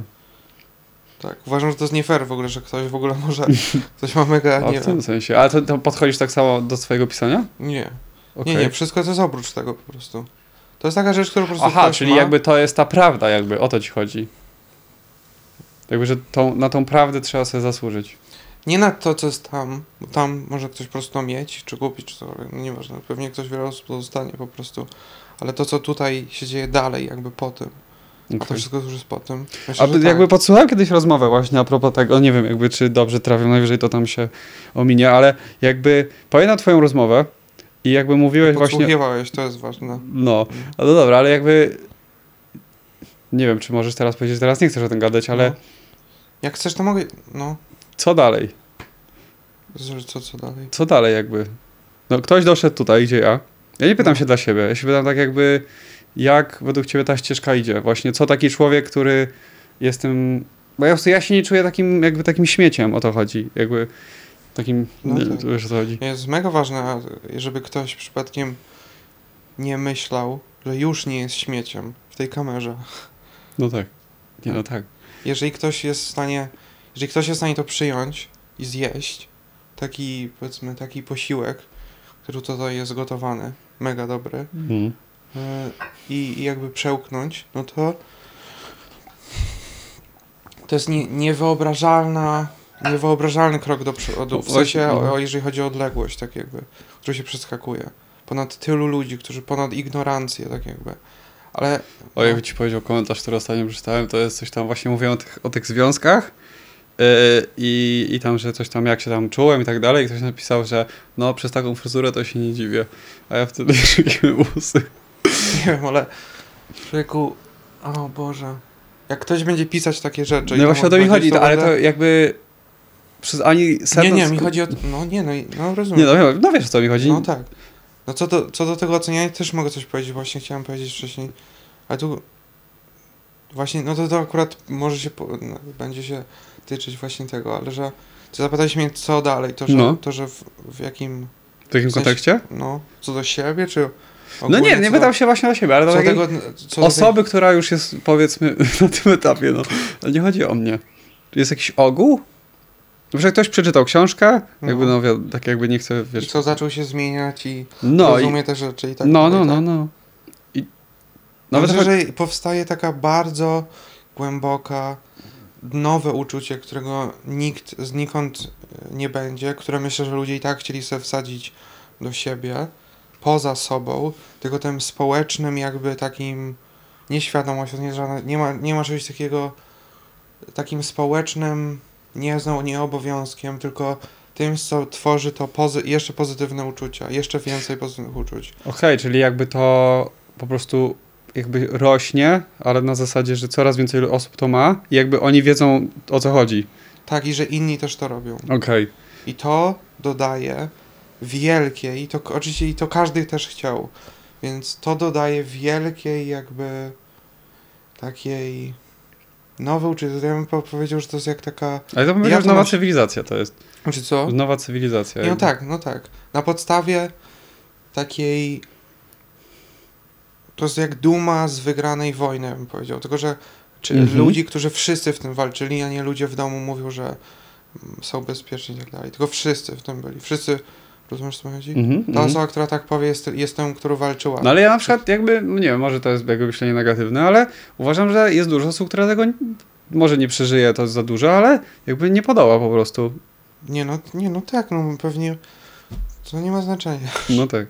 [SPEAKER 1] Tak, uważam, że to jest nie fair w ogóle, że ktoś w ogóle może, ktoś ma mega, nie
[SPEAKER 2] w tym sensie. Ale to, to podchodzisz tak samo do swojego pisania?
[SPEAKER 1] nie,
[SPEAKER 2] Okej.
[SPEAKER 1] nie, nie, wszystko to jest oprócz tego po prostu. To jest taka rzecz, którą po prostu
[SPEAKER 2] Aha, czyli
[SPEAKER 1] ma.
[SPEAKER 2] jakby to jest ta prawda, jakby o to ci chodzi. Jakby, że tą, na tą prawdę trzeba sobie zasłużyć.
[SPEAKER 1] Nie na to, co jest tam, bo tam może ktoś po prostu mieć, czy kupić, czy cokolwiek, no nieważne, pewnie ktoś wiele osób to dostanie po prostu, ale to, co tutaj się dzieje dalej, jakby po tym, a to wszystko już jest po tym. Myślę,
[SPEAKER 2] A
[SPEAKER 1] że
[SPEAKER 2] jakby
[SPEAKER 1] tak.
[SPEAKER 2] podsłuchałem kiedyś rozmowę właśnie a propos tego, nie wiem jakby czy dobrze trafię, najwyżej to tam się ominie, ale jakby pamiętam twoją rozmowę i jakby mówiłeś właśnie,
[SPEAKER 1] Podsłuchiwałeś, to jest ważne.
[SPEAKER 2] no, no dobra, ale jakby nie wiem, czy możesz teraz powiedzieć, że teraz nie chcesz o tym gadać, ale
[SPEAKER 1] No. Jak chcesz, to mogę, no,
[SPEAKER 2] co dalej?
[SPEAKER 1] co, co dalej?
[SPEAKER 2] Co dalej jakby? No ktoś doszedł tutaj, gdzie ja. Ja nie pytam
[SPEAKER 1] No.
[SPEAKER 2] się dla siebie, ja się pytam tak jakby, jak według ciebie ta ścieżka idzie? Właśnie co taki człowiek, który jest tym... Bo ja, ja się nie czuję takim jakby takim śmieciem, o to chodzi. Jakby takim...
[SPEAKER 1] No tak.
[SPEAKER 2] wiesz o co chodzi.
[SPEAKER 1] Jest mega ważne, żeby ktoś przypadkiem nie myślał, że już nie jest śmieciem w tej kamerze.
[SPEAKER 2] No tak. Nie, no tak.
[SPEAKER 1] Jeżeli ktoś jest w stanie, jeżeli ktoś jest w stanie to przyjąć i zjeść, taki, powiedzmy, taki posiłek, który tutaj jest gotowany, mega dobry, e, i, i jakby przełknąć, no to to jest nie, niewyobrażalna, niewyobrażalny krok do przodu, w
[SPEAKER 2] No
[SPEAKER 1] sensie,
[SPEAKER 2] właśnie,
[SPEAKER 1] o, o, jeżeli chodzi o odległość, tak jakby, którą się przeskakuje. Ponad tylu ludzi, którzy ponad ignorancję, tak jakby. Ale
[SPEAKER 2] O, jakby ci powiedział komentarz, który ostatnio przeczytałem, to jest coś tam, właśnie mówią o tych, o tych związkach i, i tam, że coś tam, jak się tam czułem i tak dalej. I ktoś napisał, że no, przez taką fryzurę to się nie dziwię. A ja wtedy szykiłem usy.
[SPEAKER 1] nie wiem, ale człowieku, o Boże. Jak ktoś będzie pisać takie rzeczy... i
[SPEAKER 2] No właśnie o to mi chodzi, to, ale to jakby przez ani.
[SPEAKER 1] Nie, nie, mi chodzi o... No nie, no, no rozumiem.
[SPEAKER 2] Nie, no, wiem, no wiesz o co mi chodzi.
[SPEAKER 1] No tak. No co do, co do tego oceniania też mogę coś powiedzieć, właśnie chciałem powiedzieć wcześniej. Ale tu właśnie, no to, to akurat może się, no, będzie się tyczyć właśnie tego, ale że ty zapytałeś mnie co dalej, to że,
[SPEAKER 2] No.
[SPEAKER 1] to, że w, w jakim,
[SPEAKER 2] W takim
[SPEAKER 1] w sensie-
[SPEAKER 2] kontekście?
[SPEAKER 1] no, co do siebie, czy
[SPEAKER 2] No
[SPEAKER 1] ogólnie
[SPEAKER 2] nie, nie
[SPEAKER 1] co
[SPEAKER 2] pytam się właśnie o siebie, ale do
[SPEAKER 1] tego,
[SPEAKER 2] osoby, która już jest powiedzmy na tym etapie, no. Ale nie chodzi o mnie. Jest jakiś ogół? Że ktoś przeczytał książkę,
[SPEAKER 1] No.
[SPEAKER 2] jakby no, wi- tak jakby nie chce,
[SPEAKER 1] tej, i
[SPEAKER 2] wiesz...
[SPEAKER 1] co zaczął się zmieniać i
[SPEAKER 2] No, i,
[SPEAKER 1] rozumie te rzeczy i tak
[SPEAKER 2] no, no,
[SPEAKER 1] tak?
[SPEAKER 2] no, no. I
[SPEAKER 1] Nawet
[SPEAKER 2] nawet chodzi-
[SPEAKER 1] że powstaje taka bardzo głęboka, nowe uczucie, którego nikt znikąd e, nie będzie, które myślę, że ludzie i tak chcieli sobie wsadzić do siebie, poza sobą, tylko tym społecznym jakby takim nieświadomością, nie, nie, ma, nie ma czegoś takiego takim społecznym, nie znowu nie obowiązkiem, tylko tym, co tworzy to pozy- jeszcze pozytywne uczucia, jeszcze więcej pozytywnych uczuć.
[SPEAKER 2] Okej, czyli jakby to po prostu jakby rośnie, ale na zasadzie, że coraz więcej osób to ma i jakby oni wiedzą o co chodzi.
[SPEAKER 1] Tak, i że inni też to robią.
[SPEAKER 2] Okej.
[SPEAKER 1] I to dodaje wielkiej, i to oczywiście i to każdy też chciał, więc to dodaje wielkiej jakby takiej nowe uczucie, to ja bym po- powiedział, że to jest jak taka...
[SPEAKER 2] Ale to bym powiedział, nowa cywilizacja to jest.
[SPEAKER 1] Czy co?
[SPEAKER 2] Nowa cywilizacja.
[SPEAKER 1] No
[SPEAKER 2] jakby.
[SPEAKER 1] tak, no tak. Na podstawie takiej. To jest jak duma z wygranej wojny, bym powiedział. Tylko, że czy
[SPEAKER 2] Mhm.
[SPEAKER 1] ludzi, którzy wszyscy w tym walczyli, a nie ludzie w domu mówią, że mm, są bezpieczni i tak dalej. Tylko wszyscy w tym byli. Wszyscy. Rozumiesz, co chodzi?
[SPEAKER 2] Mhm,
[SPEAKER 1] Ta
[SPEAKER 2] mhm.
[SPEAKER 1] osoba, która tak powie, jest, jest tą, którą walczyła.
[SPEAKER 2] No ale ja na przykład jakby, no nie wiem, może to jest jakby myślenie negatywne, ale uważam, że jest dużo osób, które tego n- może nie przeżyje, to za dużo, ale jakby nie podoła po prostu.
[SPEAKER 1] Nie no, nie no tak, no pewnie. To nie ma znaczenia,
[SPEAKER 2] No tak.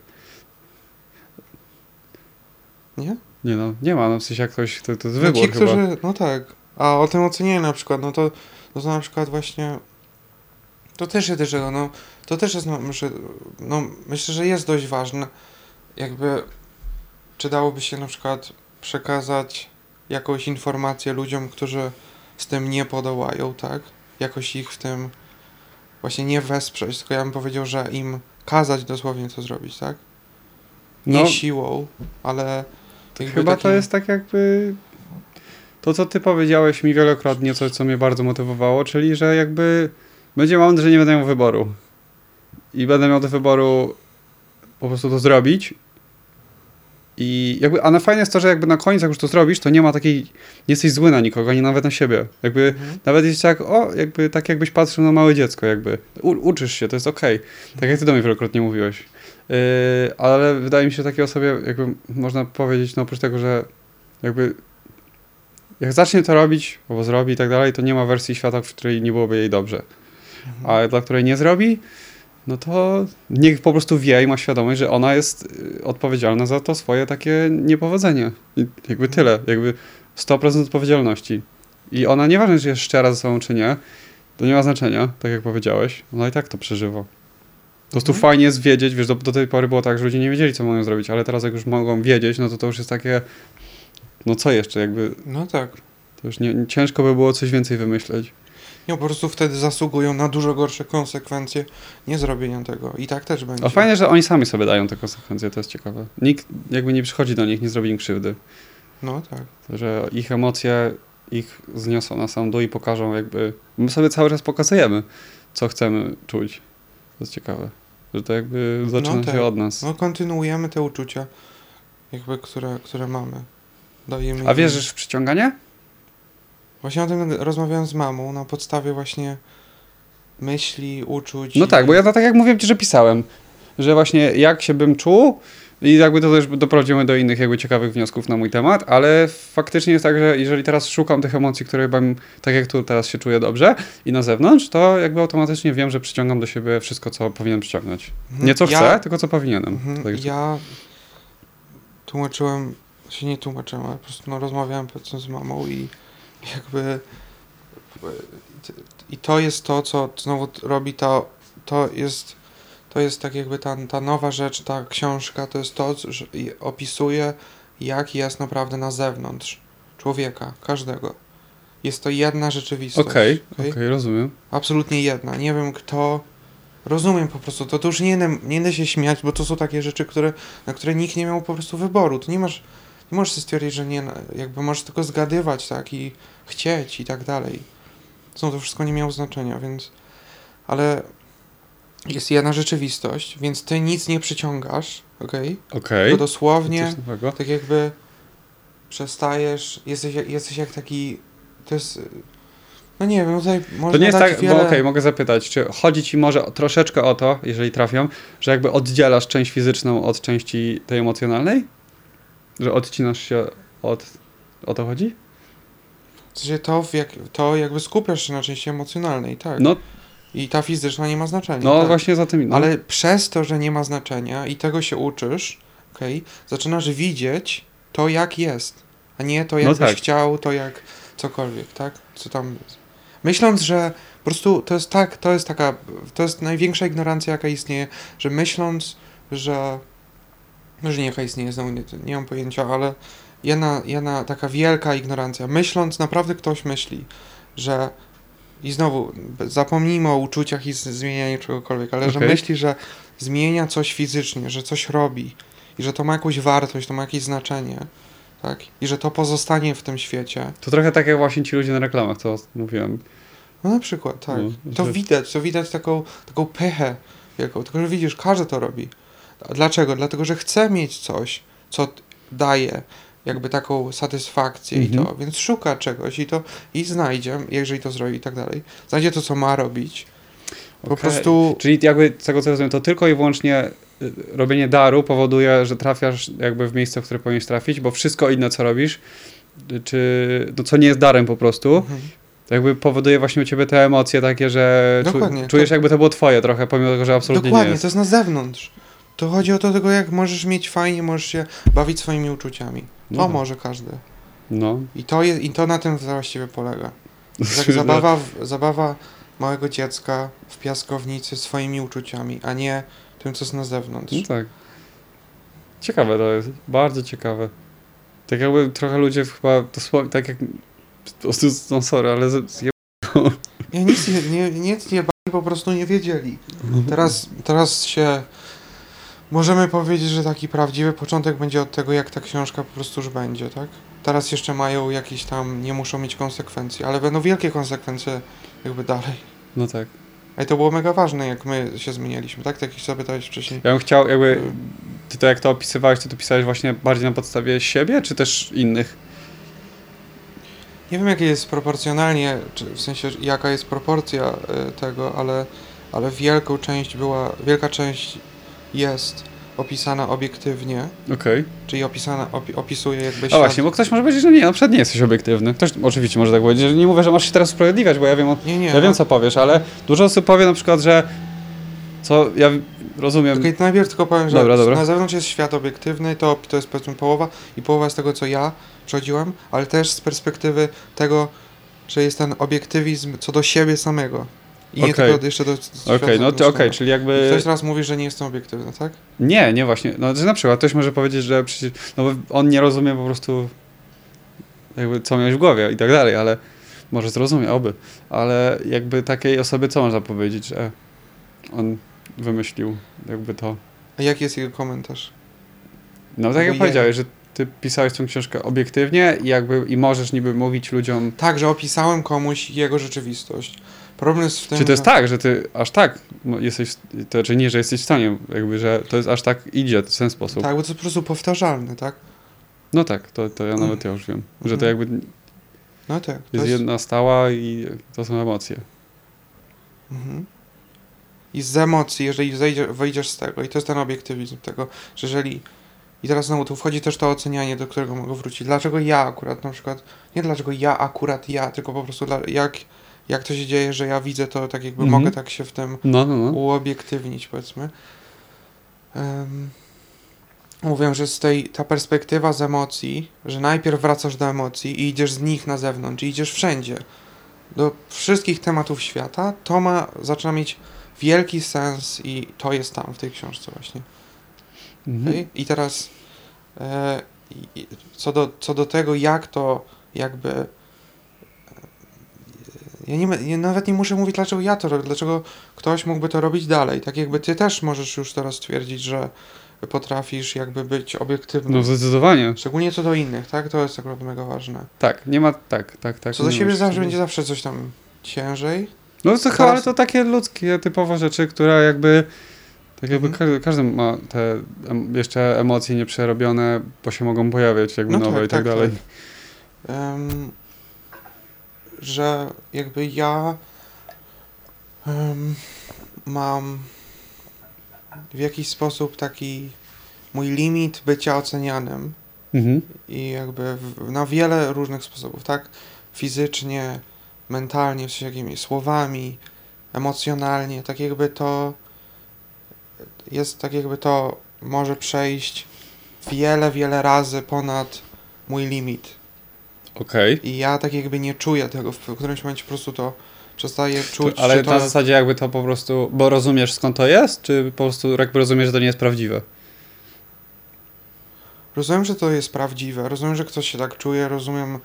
[SPEAKER 1] Nie?
[SPEAKER 2] Nie no, nie ma, no w sensie jak ktoś, to, to jest
[SPEAKER 1] No
[SPEAKER 2] wybór
[SPEAKER 1] ci,
[SPEAKER 2] chyba.
[SPEAKER 1] którzy, no tak. A o tym ocenianiu na przykład, no to, no to na przykład właśnie, to też jest tego, no, to też jest, no, myślę, no, myślę, że jest dość ważne, jakby, czy dałoby się na przykład przekazać jakąś informację ludziom, którzy z tym nie podołają, tak? Jakoś ich w tym właśnie nie wesprzeć, tylko ja bym powiedział, że im kazać dosłownie to zrobić, tak? Nie
[SPEAKER 2] No,
[SPEAKER 1] siłą, ale jakby
[SPEAKER 2] chyba to
[SPEAKER 1] takim-
[SPEAKER 2] jest tak jakby to, co ty powiedziałeś mi wielokrotnie, coś, co mnie bardzo motywowało, czyli, że jakby będzie moment, że nie będę miał wyboru. I będę miał do wyboru po prostu to zrobić. I jakby, a na fajne jest to, że jakby na koniec, jak już to zrobisz, to nie ma takiej, nie jesteś zły na nikogo, ani nawet na siebie. Jakby,
[SPEAKER 1] Mhm.
[SPEAKER 2] nawet jest jak, o, jakby, tak jakbyś patrzył na małe dziecko, jakby. U, uczysz się, to jest okej. Tak jak ty do mnie wielokrotnie mówiłeś. Yy, ale wydaje mi się, że takiej osobie, jakby można powiedzieć, no oprócz tego, że jakby jak zacznie to robić, albo zrobi i tak dalej, to nie ma wersji świata, w której nie byłoby jej dobrze.
[SPEAKER 1] Mhm.
[SPEAKER 2] A dla której nie zrobi, no to niech po prostu wie i ma świadomość, że ona jest y, odpowiedzialna za to swoje takie niepowodzenie. I jakby tyle, jakby 100% odpowiedzialności. I ona nieważne, czy jest szczera ze sobą, czy nie, to nie ma znaczenia, tak jak powiedziałeś, ona i tak to przeżywa. Po prostu
[SPEAKER 1] Mhm.
[SPEAKER 2] fajnie jest wiedzieć, wiesz, do, do tej pory było tak, że ludzie nie wiedzieli, co mają zrobić, ale teraz jak już mogą wiedzieć, no to to już jest takie, no co jeszcze, jakby,
[SPEAKER 1] No tak.
[SPEAKER 2] to już nie, ciężko by było coś więcej wymyśleć.
[SPEAKER 1] Nie, po prostu wtedy zasługują na dużo gorsze konsekwencje nie zrobienia tego. I tak też będzie.
[SPEAKER 2] A fajnie, że oni sami sobie dają te konsekwencje, to jest ciekawe. Nikt jakby nie przychodzi do nich, nie zrobi im krzywdy.
[SPEAKER 1] No tak.
[SPEAKER 2] Że ich emocje ich zniosą na sam dół i pokażą jakby... My sobie cały czas pokazujemy, co chcemy czuć. To jest ciekawe. Że to jakby zaczyna
[SPEAKER 1] tak.
[SPEAKER 2] się od nas.
[SPEAKER 1] No kontynuujemy te uczucia, jakby, które, które mamy. Dajemy
[SPEAKER 2] A wierzysz w przyciąganie?
[SPEAKER 1] Właśnie o tym rozmawiałem z mamą na podstawie właśnie myśli, uczuć.
[SPEAKER 2] No
[SPEAKER 1] i-
[SPEAKER 2] tak, bo ja to tak jak mówiłem ci, że pisałem. Że właśnie jak się bym czuł i jakby to też doprowadziło do innych jakby ciekawych wniosków na mój temat, ale faktycznie jest tak, że jeżeli teraz szukam tych emocji, które bym, tak jak tu teraz się czuję dobrze i na zewnątrz, to jakby automatycznie wiem, że przyciągam do siebie wszystko, co powinienem przyciągnąć.
[SPEAKER 1] Mhm.
[SPEAKER 2] Nie co
[SPEAKER 1] Ja-
[SPEAKER 2] chcę, tylko co powinienem.
[SPEAKER 1] Mhm,
[SPEAKER 2] Tak,
[SPEAKER 1] Ja tłumaczyłem, się nie tłumaczyłem, ale po prostu no, rozmawiałem powiedzmy z mamą i jakby i to jest to, co znowu robi to, to jest to jest tak jakby ta, ta nowa rzecz, ta książka, to jest to, że opisuje jak jest naprawdę na zewnątrz człowieka, każdego. Jest to jedna rzeczywistość.
[SPEAKER 2] Okej, okej,
[SPEAKER 1] okej?
[SPEAKER 2] rozumiem.
[SPEAKER 1] Absolutnie jedna. Nie wiem kto. Rozumiem po prostu. To, to już nie, nie da się śmiać, bo to są takie rzeczy, które, na które nikt nie miał po prostu wyboru. To nie masz. Nie możesz stwierdzić, że nie. Jakby możesz tylko zgadywać, tak, i chcieć i tak dalej. Znowu to wszystko nie miało znaczenia, więc. Ale jest jedna rzeczywistość, więc ty nic nie przyciągasz, okej?
[SPEAKER 2] Okej.
[SPEAKER 1] To dosłownie tak jakby przestajesz, jesteś, jak- jesteś jak taki, to jest, no nie wiem, tutaj można
[SPEAKER 2] To nie jest tak,
[SPEAKER 1] wiele...
[SPEAKER 2] bo okej, mogę zapytać, czy chodzi ci może troszeczkę o to, jeżeli trafiam, że jakby oddzielasz część fizyczną od części tej emocjonalnej? Że odcinasz się od... O to chodzi?
[SPEAKER 1] W sensie to, jak, to jakby skupiasz się na części emocjonalnej, tak.
[SPEAKER 2] No,
[SPEAKER 1] I ta fizyczna nie ma znaczenia.
[SPEAKER 2] no
[SPEAKER 1] tak.
[SPEAKER 2] właśnie za tym... No.
[SPEAKER 1] Ale przez to, że nie ma znaczenia i tego się uczysz, okej, zaczynasz widzieć to, jak jest, a nie to, jak
[SPEAKER 2] No
[SPEAKER 1] byś
[SPEAKER 2] tak.
[SPEAKER 1] chciał, to jak cokolwiek, tak? Co tam... Myśląc, że po prostu to jest tak, to jest taka, to jest największa ignorancja, jaka istnieje, że myśląc, że... Może nie jaka istnieje, znowu nie, nie mam pojęcia, ale jedna, jedna taka wielka ignorancja. Myśląc, naprawdę ktoś myśli, że i znowu, zapomnijmy o uczuciach i zmienianiu czegokolwiek, ale że
[SPEAKER 2] Okej.
[SPEAKER 1] myśli, że zmienia coś fizycznie, że coś robi i że to ma jakąś wartość, to ma jakieś znaczenie, tak? I że to pozostanie w tym świecie.
[SPEAKER 2] To trochę tak jak właśnie ci ludzie na reklamach, co mówiłem.
[SPEAKER 1] No na przykład, tak.
[SPEAKER 2] No,
[SPEAKER 1] to
[SPEAKER 2] że-
[SPEAKER 1] widać, to widać taką, taką pychę wielką. Tylko, że widzisz, każdy to robi. Dlaczego? Dlatego, że chce mieć coś, co daje jakby taką satysfakcję i
[SPEAKER 2] Mhm.
[SPEAKER 1] to, więc szuka czegoś i to i znajdzie, jeżeli to zrobi i tak dalej. Znajdzie to, co ma robić. Po
[SPEAKER 2] Okej.
[SPEAKER 1] prostu
[SPEAKER 2] Czyli jakby z tego co rozumiem, to tylko i wyłącznie y, robienie daru powoduje, że trafiasz jakby w miejsce, w które powinieneś trafić, bo wszystko inne, co robisz, y, czy no, co nie jest darem po prostu,
[SPEAKER 1] mhm.
[SPEAKER 2] jakby powoduje właśnie u ciebie te emocje takie, że czu,
[SPEAKER 1] Dokładnie,
[SPEAKER 2] czujesz
[SPEAKER 1] to-
[SPEAKER 2] jakby to było twoje trochę, pomimo tego, że absolutnie
[SPEAKER 1] Dokładnie,
[SPEAKER 2] nie jest.
[SPEAKER 1] to jest na zewnątrz. To chodzi o to tego, jak możesz mieć fajnie, możesz się bawić swoimi uczuciami. To
[SPEAKER 2] No tak.
[SPEAKER 1] może każdy.
[SPEAKER 2] No.
[SPEAKER 1] I to, jest, I to na tym właściwie polega. Tak zabawa, w, zabawa małego dziecka w piaskownicy swoimi uczuciami, a nie tym, co jest na zewnątrz.
[SPEAKER 2] No tak. Ciekawe to jest, bardzo ciekawe. Tak jakby trochę ludzie chyba dosłownie, tak jak, no sorry, ale zje...
[SPEAKER 1] Ja nic nie, nie, nic nie bali, po prostu nie wiedzieli. Teraz, teraz się możemy powiedzieć, że taki prawdziwy początek będzie od tego, jak ta książka po prostu już będzie, tak? Teraz jeszcze mają jakieś tam, nie muszą mieć konsekwencji, ale będą wielkie konsekwencje jakby dalej.
[SPEAKER 2] No tak.
[SPEAKER 1] A to było mega ważne, jak my się zmienialiśmy, tak? Tak jak się zapytałeś wcześniej.
[SPEAKER 2] Ja bym chciał jakby, ty to jak to opisywałeś, ty to pisałeś właśnie bardziej na podstawie siebie, czy też innych?
[SPEAKER 1] Nie wiem, jakie jest proporcjonalnie, czy w sensie jaka jest proporcja y, tego, ale, ale wielką część była, wielka część jest opisana obiektywnie,
[SPEAKER 2] Okej.
[SPEAKER 1] czyli opisana, opi, opisuje jakby
[SPEAKER 2] A
[SPEAKER 1] świat.
[SPEAKER 2] właśnie, bo ktoś może powiedzieć, że nie, na przykład nie jesteś obiektywny. Ktoś oczywiście może tak powiedzieć, że nie mówię, że masz się teraz usprawiedliwiać, bo ja wiem, o,
[SPEAKER 1] Nie, nie.
[SPEAKER 2] ja wiem co powiesz, ale dużo osób powie na przykład, że co ja rozumiem,
[SPEAKER 1] to najpierw tylko powiem, że
[SPEAKER 2] Dobra, dobra.
[SPEAKER 1] na zewnątrz jest świat obiektywny, to, to jest powiedzmy połowa i połowa z tego, co ja przechodziłem, ale też z perspektywy tego, że jest ten obiektywizm co do siebie samego. I nie
[SPEAKER 2] Okej.
[SPEAKER 1] tylko jeszcze do
[SPEAKER 2] okej,
[SPEAKER 1] świata
[SPEAKER 2] no to okej,
[SPEAKER 1] zewnętrznego.
[SPEAKER 2] czyli jakby...
[SPEAKER 1] ktoś raz mówi, że nie jestem obiektywny, tak?
[SPEAKER 2] Nie, nie właśnie. No, na przykład ktoś może powiedzieć, że przecież, no bo on nie rozumie po prostu jakby co miałeś w głowie i tak dalej, ale może zrozumie, oby. Ale jakby takiej osobie co można powiedzieć, że on wymyślił jakby to.
[SPEAKER 1] A jaki jest jego komentarz?
[SPEAKER 2] No tak jak
[SPEAKER 1] Ojej.
[SPEAKER 2] powiedziałeś, że ty pisałeś tą książkę obiektywnie i jakby i możesz niby mówić ludziom.
[SPEAKER 1] Tak, że opisałem komuś jego rzeczywistość. Problem jest w tym,
[SPEAKER 2] Czy to jest
[SPEAKER 1] że...
[SPEAKER 2] tak, że ty aż tak no, jesteś, to czy nie, że jesteś w stanie, jakby, że to jest aż tak idzie w ten sposób.
[SPEAKER 1] Tak, bo to jest po prostu powtarzalne, tak?
[SPEAKER 2] No tak, to, to ja nawet ja już wiem, że to
[SPEAKER 1] Mhm.
[SPEAKER 2] jakby
[SPEAKER 1] No tak.
[SPEAKER 2] Jest
[SPEAKER 1] jest...
[SPEAKER 2] jedna stała i to są emocje.
[SPEAKER 1] Mhm. I z emocji, jeżeli zejdzie, wyjdziesz z tego, i to jest ten obiektywizm tego, że jeżeli. I teraz znowu tu wchodzi też to ocenianie, do którego mogę wrócić. Dlaczego ja akurat na przykład. Nie dlaczego ja akurat ja, tylko po prostu dla, jak, jak to się dzieje, że ja widzę to tak jakby
[SPEAKER 2] Mhm.
[SPEAKER 1] mogę tak się w tym
[SPEAKER 2] No, no, no.
[SPEAKER 1] uobiektywnić, powiedzmy. Um, mówię, że z tej, ta perspektywa z emocji, że najpierw wracasz do emocji i idziesz z nich na zewnątrz, i idziesz wszędzie, do wszystkich tematów świata, to ma, zaczyna mieć wielki sens i to jest tam w tej książce właśnie.
[SPEAKER 2] Mhm.
[SPEAKER 1] Okej? I teraz e, co, do, co do tego, jak to jakby. Ja, nie, ja nawet nie muszę mówić, dlaczego ja to robię, dlaczego ktoś mógłby to robić dalej. Tak jakby ty też możesz już teraz twierdzić, że potrafisz jakby być obiektywny.
[SPEAKER 2] No zdecydowanie.
[SPEAKER 1] Szczególnie co do innych, tak? To jest akurat mega ważne.
[SPEAKER 2] Tak, nie ma, tak, tak, tak.
[SPEAKER 1] Co do siebie zawsze będzie zawsze coś tam ciężej.
[SPEAKER 2] No to chyba, ale to takie ludzkie, typowe rzeczy, które jakby, tak jakby
[SPEAKER 1] Mhm.
[SPEAKER 2] każdy, każdy ma te em, jeszcze emocje nieprzerobione, bo się mogą pojawiać jakby
[SPEAKER 1] No
[SPEAKER 2] nowe
[SPEAKER 1] tak,
[SPEAKER 2] i tak,
[SPEAKER 1] tak,
[SPEAKER 2] dalej.
[SPEAKER 1] Em, że jakby ja em, mam w jakiś sposób taki mój limit bycia ocenianym
[SPEAKER 2] Mhm.
[SPEAKER 1] i jakby w, na wiele różnych sposobów, tak? Fizycznie, mentalnie, w sensie jakimi słowami, emocjonalnie, tak jakby to jest tak jakby to może przejść wiele, wiele razy ponad mój limit.
[SPEAKER 2] Okej.
[SPEAKER 1] I ja tak jakby nie czuję tego, w którymś momencie po prostu to przestaję czuć,
[SPEAKER 2] Ale
[SPEAKER 1] czy to...
[SPEAKER 2] na zasadzie jakby to po prostu, bo rozumiesz skąd to jest, czy po prostu jakby rozumiesz, że to nie jest prawdziwe?
[SPEAKER 1] Rozumiem, że to jest prawdziwe, rozumiem, że ktoś się tak czuje, rozumiem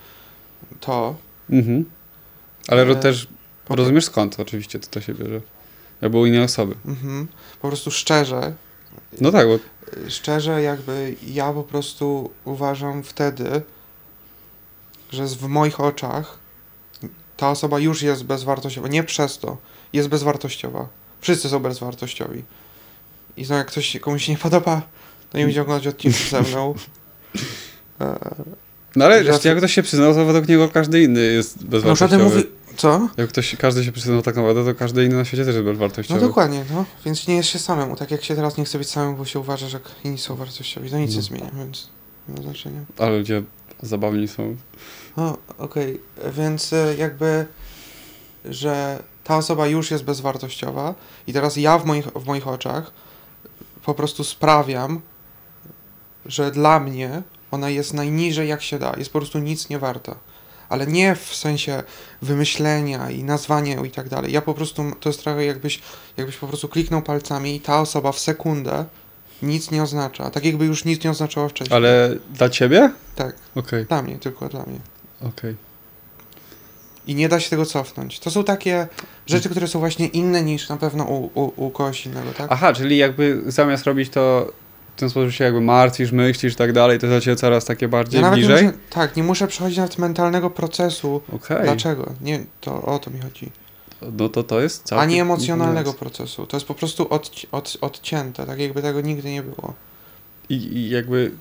[SPEAKER 1] to.
[SPEAKER 2] Mhm. Ale
[SPEAKER 1] Ale-
[SPEAKER 2] też rozumiesz skąd oczywiście to, to się bierze. Albo u innej osoby.
[SPEAKER 1] Mhm. Po prostu szczerze
[SPEAKER 2] No tak, bo
[SPEAKER 1] szczerze, jakby ja po prostu uważam wtedy, że w moich oczach ta osoba już jest bezwartościowa. Nie przez to, jest bezwartościowa. Wszyscy są bezwartościowi. I no, jak ktoś komuś się nie podoba, to nie będzie oglądać odcinków ze mną. E,
[SPEAKER 2] No ale jak ktoś się przyznał, to według niego każdy inny jest
[SPEAKER 1] No
[SPEAKER 2] bezwartościowy.
[SPEAKER 1] żaden mówi... Co?
[SPEAKER 2] Jak ktoś, każdy się przyznał tak naprawdę, to każdy inny na świecie też jest
[SPEAKER 1] No
[SPEAKER 2] bezwartościowy.
[SPEAKER 1] dokładnie, no. Więc nie jest się samemu. Tak jak się teraz nie chce być samemu, bo się uważa, że inni są wartościowi. To nic nie
[SPEAKER 2] No.
[SPEAKER 1] zmienia, więc nie ma znaczenia.
[SPEAKER 2] Ale ludzie zabawni są.
[SPEAKER 1] No, okej, więc e, jakby, że ta osoba już jest bezwartościowa i teraz ja w moich, w moich oczach po prostu sprawiam, że dla mnie ona jest najniżej jak się da, jest po prostu nic nie warta. Ale nie w sensie wymyślenia i nazwania i tak dalej. Ja po prostu, to jest trochę jakbyś, jakbyś po prostu kliknął palcami i ta osoba w sekundę nic nie oznacza. Tak jakby już nic nie oznaczała wcześniej.
[SPEAKER 2] Ale dla ciebie?
[SPEAKER 1] Tak,
[SPEAKER 2] Okej,
[SPEAKER 1] dla mnie, tylko dla mnie.
[SPEAKER 2] okej.
[SPEAKER 1] I nie da się tego cofnąć. To są takie rzeczy, które są właśnie inne niż na pewno u, u, u kogoś innego, tak?
[SPEAKER 2] Aha, czyli jakby zamiast robić to w ten sposób się jakby martwisz, myślisz i tak dalej, to dla ciebie coraz takie bardziej
[SPEAKER 1] ja nawet nie
[SPEAKER 2] bliżej?
[SPEAKER 1] muszę, tak, nie muszę przechodzić nawet mentalnego procesu.
[SPEAKER 2] Okej.
[SPEAKER 1] Dlaczego? Nie, to o to mi chodzi.
[SPEAKER 2] No to to jest całkiem...
[SPEAKER 1] Ani emocjonalnego procesu. To jest po prostu odci- od, odcięte, tak jakby tego nigdy nie było.
[SPEAKER 2] I, I jakby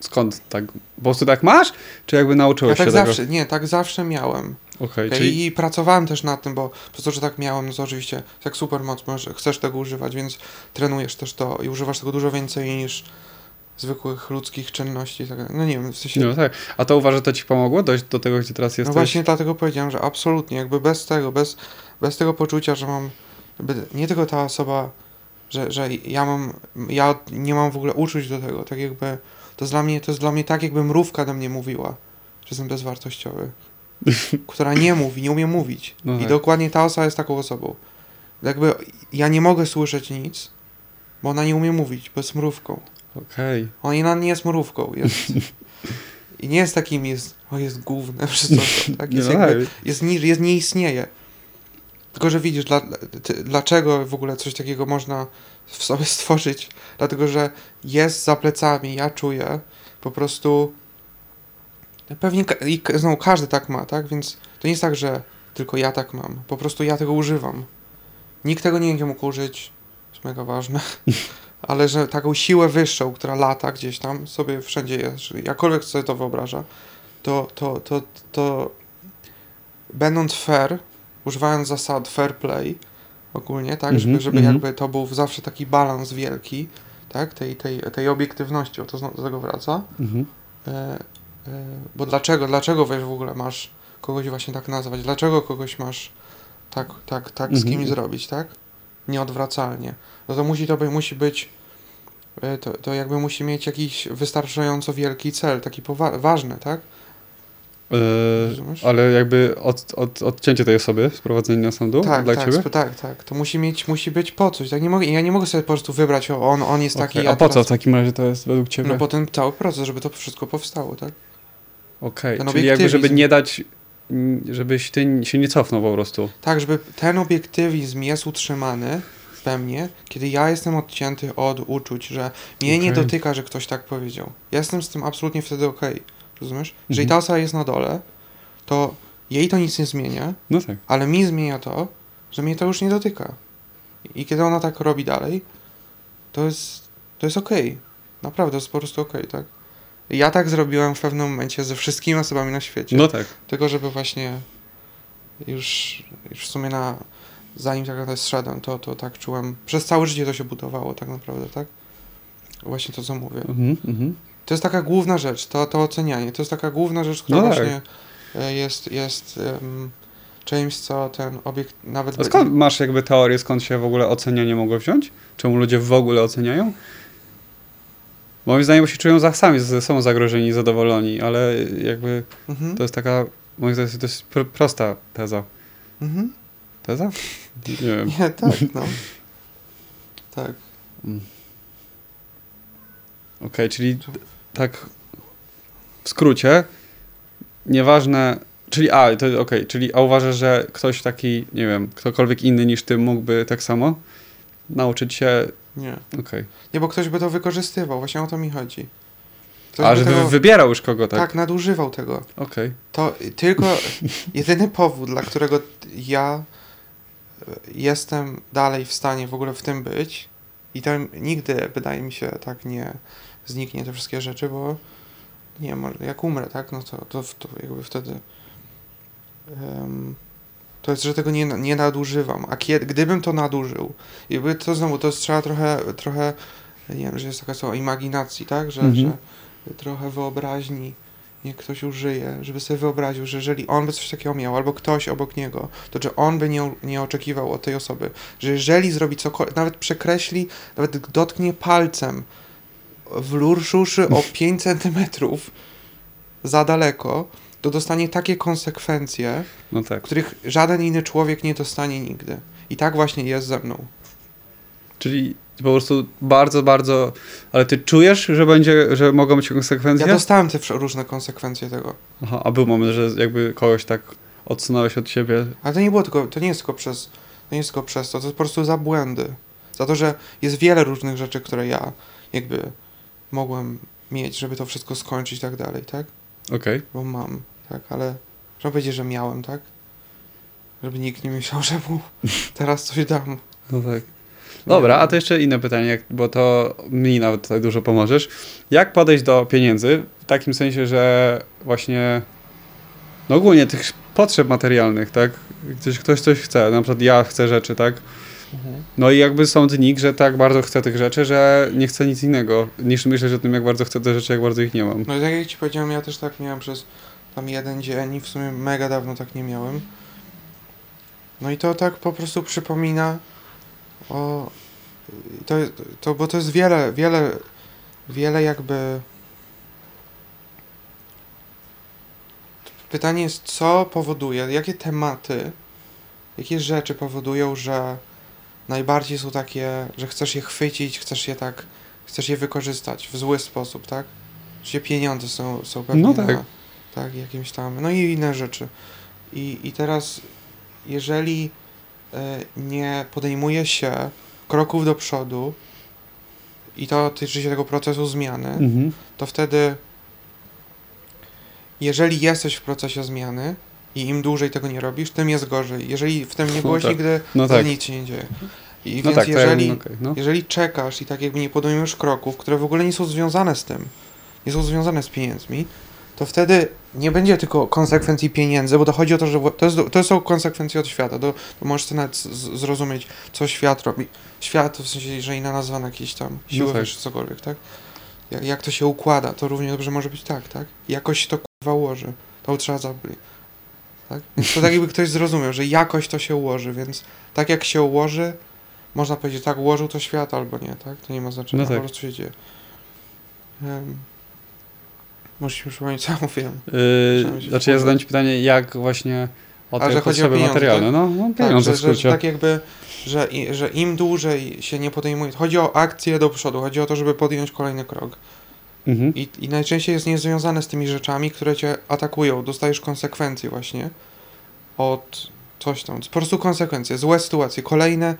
[SPEAKER 2] skąd tak? Po prostu tak masz? Czy jakby
[SPEAKER 1] Ja
[SPEAKER 2] nauczyłeś
[SPEAKER 1] tak
[SPEAKER 2] się tego?
[SPEAKER 1] zawsze, nie, tak zawsze miałem.
[SPEAKER 2] Okej,
[SPEAKER 1] Okay?
[SPEAKER 2] czyli...
[SPEAKER 1] I pracowałem też nad tym, bo przez to, że tak miałem, no to oczywiście tak super moc, możesz, chcesz tego używać, więc trenujesz też to i używasz tego dużo więcej niż zwykłych ludzkich czynności. i Tak, no nie wiem, w sensie
[SPEAKER 2] No tak. A to uważasz, że to ci pomogło dojść do tego, gdzie teraz
[SPEAKER 1] No
[SPEAKER 2] jesteś?
[SPEAKER 1] właśnie dlatego powiedziałem, że absolutnie, jakby bez tego, bez, bez tego poczucia, że mam, nie tylko ta osoba, że, że ja mam, ja nie mam w ogóle uczuć do tego, tak jakby, to jest dla mnie, to jest dla mnie tak, jakby mrówka do mnie mówiła, że jestem bezwartościowy, która nie mówi, nie umie mówić.
[SPEAKER 2] No
[SPEAKER 1] I
[SPEAKER 2] tak.
[SPEAKER 1] dokładnie ta osoba jest taką osobą. Jakby ja nie mogę słyszeć nic, bo ona nie umie mówić, bo jest mrówką.
[SPEAKER 2] Okej.
[SPEAKER 1] Ona nie jest mrówką, jest... I nie jest takim, jest, o jest główne, przez co, tak?
[SPEAKER 2] Nie,
[SPEAKER 1] Jest
[SPEAKER 2] no
[SPEAKER 1] jakby,
[SPEAKER 2] tak.
[SPEAKER 1] jest, ni- jest, nie istnieje. Tylko, że widzisz, dla, ty, dlaczego w ogóle coś takiego można w sobie stworzyć? Dlatego, że jest za plecami, ja czuję po prostu. Pewnie ka- i znowu każdy tak ma, tak? Więc to nie jest tak, że tylko ja tak mam. Po prostu ja tego używam. Nikt tego nie będzie mógł użyć, to jest mega ważne. Ale że taką siłę wyższą, która lata gdzieś tam, sobie wszędzie jest, jakkolwiek sobie to wyobraża, to, to, to, to będąc fair, używając zasad fair play ogólnie, tak, żeby,
[SPEAKER 2] Mhm,
[SPEAKER 1] żeby
[SPEAKER 2] mhm.
[SPEAKER 1] jakby to był zawsze taki balans wielki, tak, tej, tej, tej obiektywności, o to do tego wraca.
[SPEAKER 2] Mhm.
[SPEAKER 1] E, e, bo dlaczego, dlaczego wiesz w ogóle masz kogoś właśnie tak nazwać? Dlaczego kogoś masz tak, tak, tak z kimś zrobić, tak? Nieodwracalnie. No to musi to by, musi być, e, to, to jakby musi mieć jakiś wystarczająco wielki cel, taki powa- ważny, tak? Rozumiesz?
[SPEAKER 2] ale jakby od, od, odcięcie tej osoby, sprowadzenie na sądu
[SPEAKER 1] Tak,
[SPEAKER 2] dla
[SPEAKER 1] tak,
[SPEAKER 2] ciebie?
[SPEAKER 1] sp- tak, tak. To musi mieć, musi być po coś. Tak? Nie mogę, ja nie mogę sobie po prostu wybrać, o, on, on jest taki,
[SPEAKER 2] Okej,
[SPEAKER 1] ja
[SPEAKER 2] A po co
[SPEAKER 1] teraz...
[SPEAKER 2] w takim razie to jest według ciebie?
[SPEAKER 1] No po ten cały proces, żeby to wszystko powstało, tak?
[SPEAKER 2] Okej,
[SPEAKER 1] ten
[SPEAKER 2] czyli jakby żeby nie dać, żebyś ty się nie cofnął po prostu.
[SPEAKER 1] Tak, żeby ten obiektywizm jest utrzymany we mnie, kiedy ja jestem odcięty od uczuć, że mnie nie
[SPEAKER 2] Okej.
[SPEAKER 1] dotyka, że ktoś tak powiedział. Ja jestem z tym absolutnie wtedy okej. Rozumiesz? Jeżeli
[SPEAKER 2] Mhm.
[SPEAKER 1] ta osoba jest na dole, to jej to nic nie zmienia,
[SPEAKER 2] No tak.
[SPEAKER 1] ale mi zmienia to, że mnie to już nie dotyka. I kiedy ona tak robi dalej, to jest, to jest okej. Naprawdę, to jest po prostu okej, tak? Ja tak zrobiłem w pewnym momencie ze wszystkimi osobami na świecie.
[SPEAKER 2] No tak.
[SPEAKER 1] Tylko żeby właśnie już, już w sumie na zanim tak naprawdę zszedłem, to, to tak czułem. Przez całe życie to się budowało tak naprawdę, tak? Właśnie to, co mówię.
[SPEAKER 2] Mhm, mhm.
[SPEAKER 1] To jest taka główna rzecz, to, to ocenianie. To jest taka główna rzecz, która
[SPEAKER 2] No tak.
[SPEAKER 1] właśnie e, jest, jest um, czymś, co ten obiekt nawet...
[SPEAKER 2] A skąd masz jakby teorię, skąd się w ogóle ocenianie mogło wziąć? Czemu ludzie w ogóle oceniają? Moim zdaniem, bo się czują za, sami ze sobą zagrożeni i zadowoleni, ale jakby
[SPEAKER 1] Mhm.
[SPEAKER 2] to jest taka, moim zdaniem, to jest pr- prosta teza.
[SPEAKER 1] Mhm.
[SPEAKER 2] Teza? Nie wiem.
[SPEAKER 1] Nie, tak, no. Tak.
[SPEAKER 2] Okej, czyli tak w skrócie, nieważne, czyli a, to okej, czyli a uważasz, że ktoś taki, nie wiem, ktokolwiek inny niż ty mógłby tak samo nauczyć się
[SPEAKER 1] Nie.
[SPEAKER 2] Okej.
[SPEAKER 1] Nie, bo ktoś by to wykorzystywał, właśnie o to mi chodzi. Ktoś
[SPEAKER 2] A,
[SPEAKER 1] by
[SPEAKER 2] że
[SPEAKER 1] tego,
[SPEAKER 2] wy- wybierał już kogo, tak?
[SPEAKER 1] tak, nadużywał tego.
[SPEAKER 2] Okej.
[SPEAKER 1] To tylko jedyny powód, dla którego ja jestem dalej w stanie w ogóle w tym być i to nigdy, wydaje mi się, tak nie zniknie te wszystkie rzeczy, bo nie jak umrę, tak, no to, to, to jakby wtedy em, to jest, że tego nie, nie nadużywam, a kiedy, gdybym to nadużył, jakby to znowu, to jest trzeba trochę, trochę, nie wiem, że jest taka słowa imaginacji, tak, że,
[SPEAKER 2] Mhm.
[SPEAKER 1] że trochę wyobraźni, niech ktoś użyje, żeby sobie wyobraził, że jeżeli on by coś takiego miał, albo ktoś obok niego, to czy on by nie, nie oczekiwał od tej osoby, że jeżeli zrobi cokolwiek, nawet przekreśli, nawet dotknie palcem w lurszuszy o 5 centymetrów za daleko, to dostanie takie konsekwencje,
[SPEAKER 2] No tak.
[SPEAKER 1] których żaden inny człowiek nie dostanie nigdy. I tak właśnie jest ze mną.
[SPEAKER 2] Czyli po prostu bardzo, bardzo... Ale ty czujesz, że będzie, że mogą być konsekwencje?
[SPEAKER 1] Ja dostałem te różne konsekwencje tego.
[SPEAKER 2] Aha, a był moment, że jakby kogoś tak odsunąłeś od siebie.
[SPEAKER 1] Ale to nie było tylko, to nie jest tylko przez, to nie jest tylko przez to, to jest po prostu za błędy. Za to, że jest wiele różnych rzeczy, które ja jakby mogłem mieć, żeby to wszystko skończyć i tak dalej, tak?
[SPEAKER 2] Okej.
[SPEAKER 1] Bo mam, tak, ale można powiedzieć, że miałem, tak? Żeby nikt nie myślał, że mu teraz coś dam.
[SPEAKER 2] No tak. Dobra, a to jeszcze inne pytanie, bo to mi nawet tutaj dużo pomożesz. Jak podejść do pieniędzy w takim sensie, że właśnie no ogólnie tych potrzeb materialnych, tak? Ktoś, ktoś coś chce, na przykład ja chcę rzeczy, tak? No i jakby są dni, że tak bardzo chcę tych rzeczy, że nie chcę nic innego, niż myśleć o tym, jak bardzo chcę te rzeczy, jak bardzo ich nie mam.
[SPEAKER 1] No i tak jak ci powiedziałem, ja też tak miałem przez tam jeden dzień i w sumie mega dawno tak nie miałem. No i to tak po prostu przypomina o... To, to, bo to jest wiele, wiele, wiele jakby... Pytanie jest, co powoduje, jakie tematy, jakie rzeczy powodują, że najbardziej są takie, że chcesz je chwycić, chcesz je tak, chcesz je wykorzystać w zły sposób, tak? Że pieniądze są, są pewnie
[SPEAKER 2] No tak.
[SPEAKER 1] na, tak, jakimś tam, no i inne rzeczy. I, i teraz, jeżeli nie podejmuje się kroków do przodu i to tyczy się tego procesu zmiany,
[SPEAKER 2] Mhm.
[SPEAKER 1] to wtedy, jeżeli jesteś w procesie zmiany i im dłużej tego nie robisz, tym jest gorzej. Jeżeli w tym nie
[SPEAKER 2] No
[SPEAKER 1] byłeś
[SPEAKER 2] tak.
[SPEAKER 1] nigdy,
[SPEAKER 2] No
[SPEAKER 1] to
[SPEAKER 2] tak.
[SPEAKER 1] nic się nie dzieje. I
[SPEAKER 2] No
[SPEAKER 1] więc
[SPEAKER 2] tak, to
[SPEAKER 1] jeżeli,
[SPEAKER 2] ja, okej, no.
[SPEAKER 1] jeżeli czekasz i tak jakby nie podejmujesz kroków, które w ogóle nie są związane z tym, nie są związane z pieniędzmi, to wtedy nie będzie tylko konsekwencji pieniędzy, bo to chodzi o to, że to, jest, to są konsekwencje od świata. To, to możesz nawet z- zrozumieć, co świat robi. Świat w sensie, że inna nazwa na jakieś tam siły
[SPEAKER 2] tak.
[SPEAKER 1] wyższe, cokolwiek, tak? Jak, jak to się układa, to równie dobrze może być tak, tak? Jakoś się to kurwa ułoży. To trzeba zabrać. Tak? To tak jakby ktoś zrozumiał, że jakoś to się ułoży, więc tak jak się ułoży, można powiedzieć, tak, ułożył to świat albo nie, tak? To nie ma znaczenia,
[SPEAKER 2] No tak.
[SPEAKER 1] po prostu się dzieje. Um, Musisz mi przypomnieć, co mówiłem.
[SPEAKER 2] Yy, znaczy ja zadałem ci pytanie, jak właśnie o te potrzeby materialne. No, no
[SPEAKER 1] Tak,
[SPEAKER 2] pieniądze
[SPEAKER 1] że,
[SPEAKER 2] w
[SPEAKER 1] że, tak jakby, że, że im dłużej się nie podejmuje, chodzi o akcję do przodu, chodzi o to, żeby podjąć kolejny krok.
[SPEAKER 2] Mhm.
[SPEAKER 1] I, I najczęściej jest niezwiązane z tymi rzeczami, które cię atakują. Dostajesz konsekwencje właśnie od coś tam. Po prostu konsekwencje, złe sytuacje, kolejne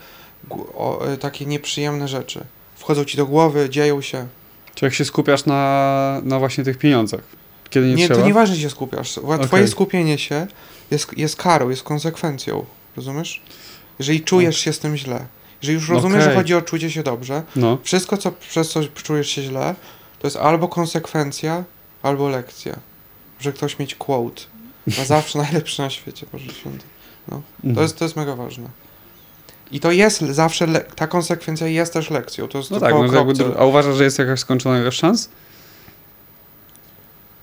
[SPEAKER 1] o, e, takie nieprzyjemne rzeczy. Wchodzą ci do głowy, dzieją się.
[SPEAKER 2] Czy jak się skupiasz na, na właśnie tych pieniądzach, kiedy nie,
[SPEAKER 1] Nie,
[SPEAKER 2] trzeba?
[SPEAKER 1] to nieważne, gdzie się skupiasz. Twoje skupienie się jest, jest karą, jest konsekwencją. Rozumiesz? Jeżeli czujesz się z tym źle. Jeżeli już rozumiesz, że
[SPEAKER 2] Okej.
[SPEAKER 1] chodzi o czucie się dobrze,
[SPEAKER 2] No,
[SPEAKER 1] wszystko, co przez co czujesz się źle, to jest albo konsekwencja, albo lekcja. Może ktoś mieć quote. Na zawsze najlepszy na świecie, Boże Święty. To
[SPEAKER 2] mhm.
[SPEAKER 1] jest, to jest mega ważne. I to jest zawsze, ta konsekwencja jest też lekcją. To jest
[SPEAKER 2] No tak, no, jakby, a uważasz, że jest jakaś skończona szans?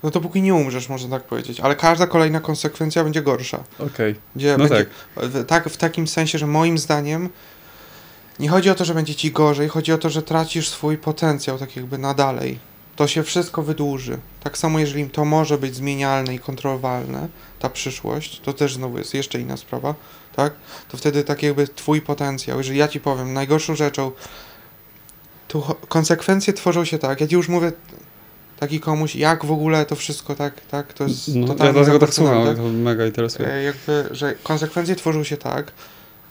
[SPEAKER 1] no to póki nie umrzesz, można tak powiedzieć. Ale każda kolejna konsekwencja będzie gorsza.
[SPEAKER 2] Okej,
[SPEAKER 1] Gdzie
[SPEAKER 2] no
[SPEAKER 1] będzie,
[SPEAKER 2] tak.
[SPEAKER 1] w, tak, w takim sensie, że moim zdaniem nie chodzi o to, że będzie ci gorzej, chodzi o to, że tracisz swój potencjał tak jakby na dalej. To się wszystko wydłuży. Tak samo jeżeli to może być zmienialne i kontrolowalne, ta przyszłość, to też znowu jest jeszcze inna sprawa, tak? To wtedy tak jakby twój potencjał, jeżeli ja ci powiem, najgorszą rzeczą, tu konsekwencje tworzą się tak, ja ci już mówię taki komuś, jak w ogóle to wszystko tak, tak, to jest
[SPEAKER 2] No, ja
[SPEAKER 1] totalnie
[SPEAKER 2] dlatego tak słucham, to mega interesuje.
[SPEAKER 1] E, jakby, że konsekwencje tworzą się tak,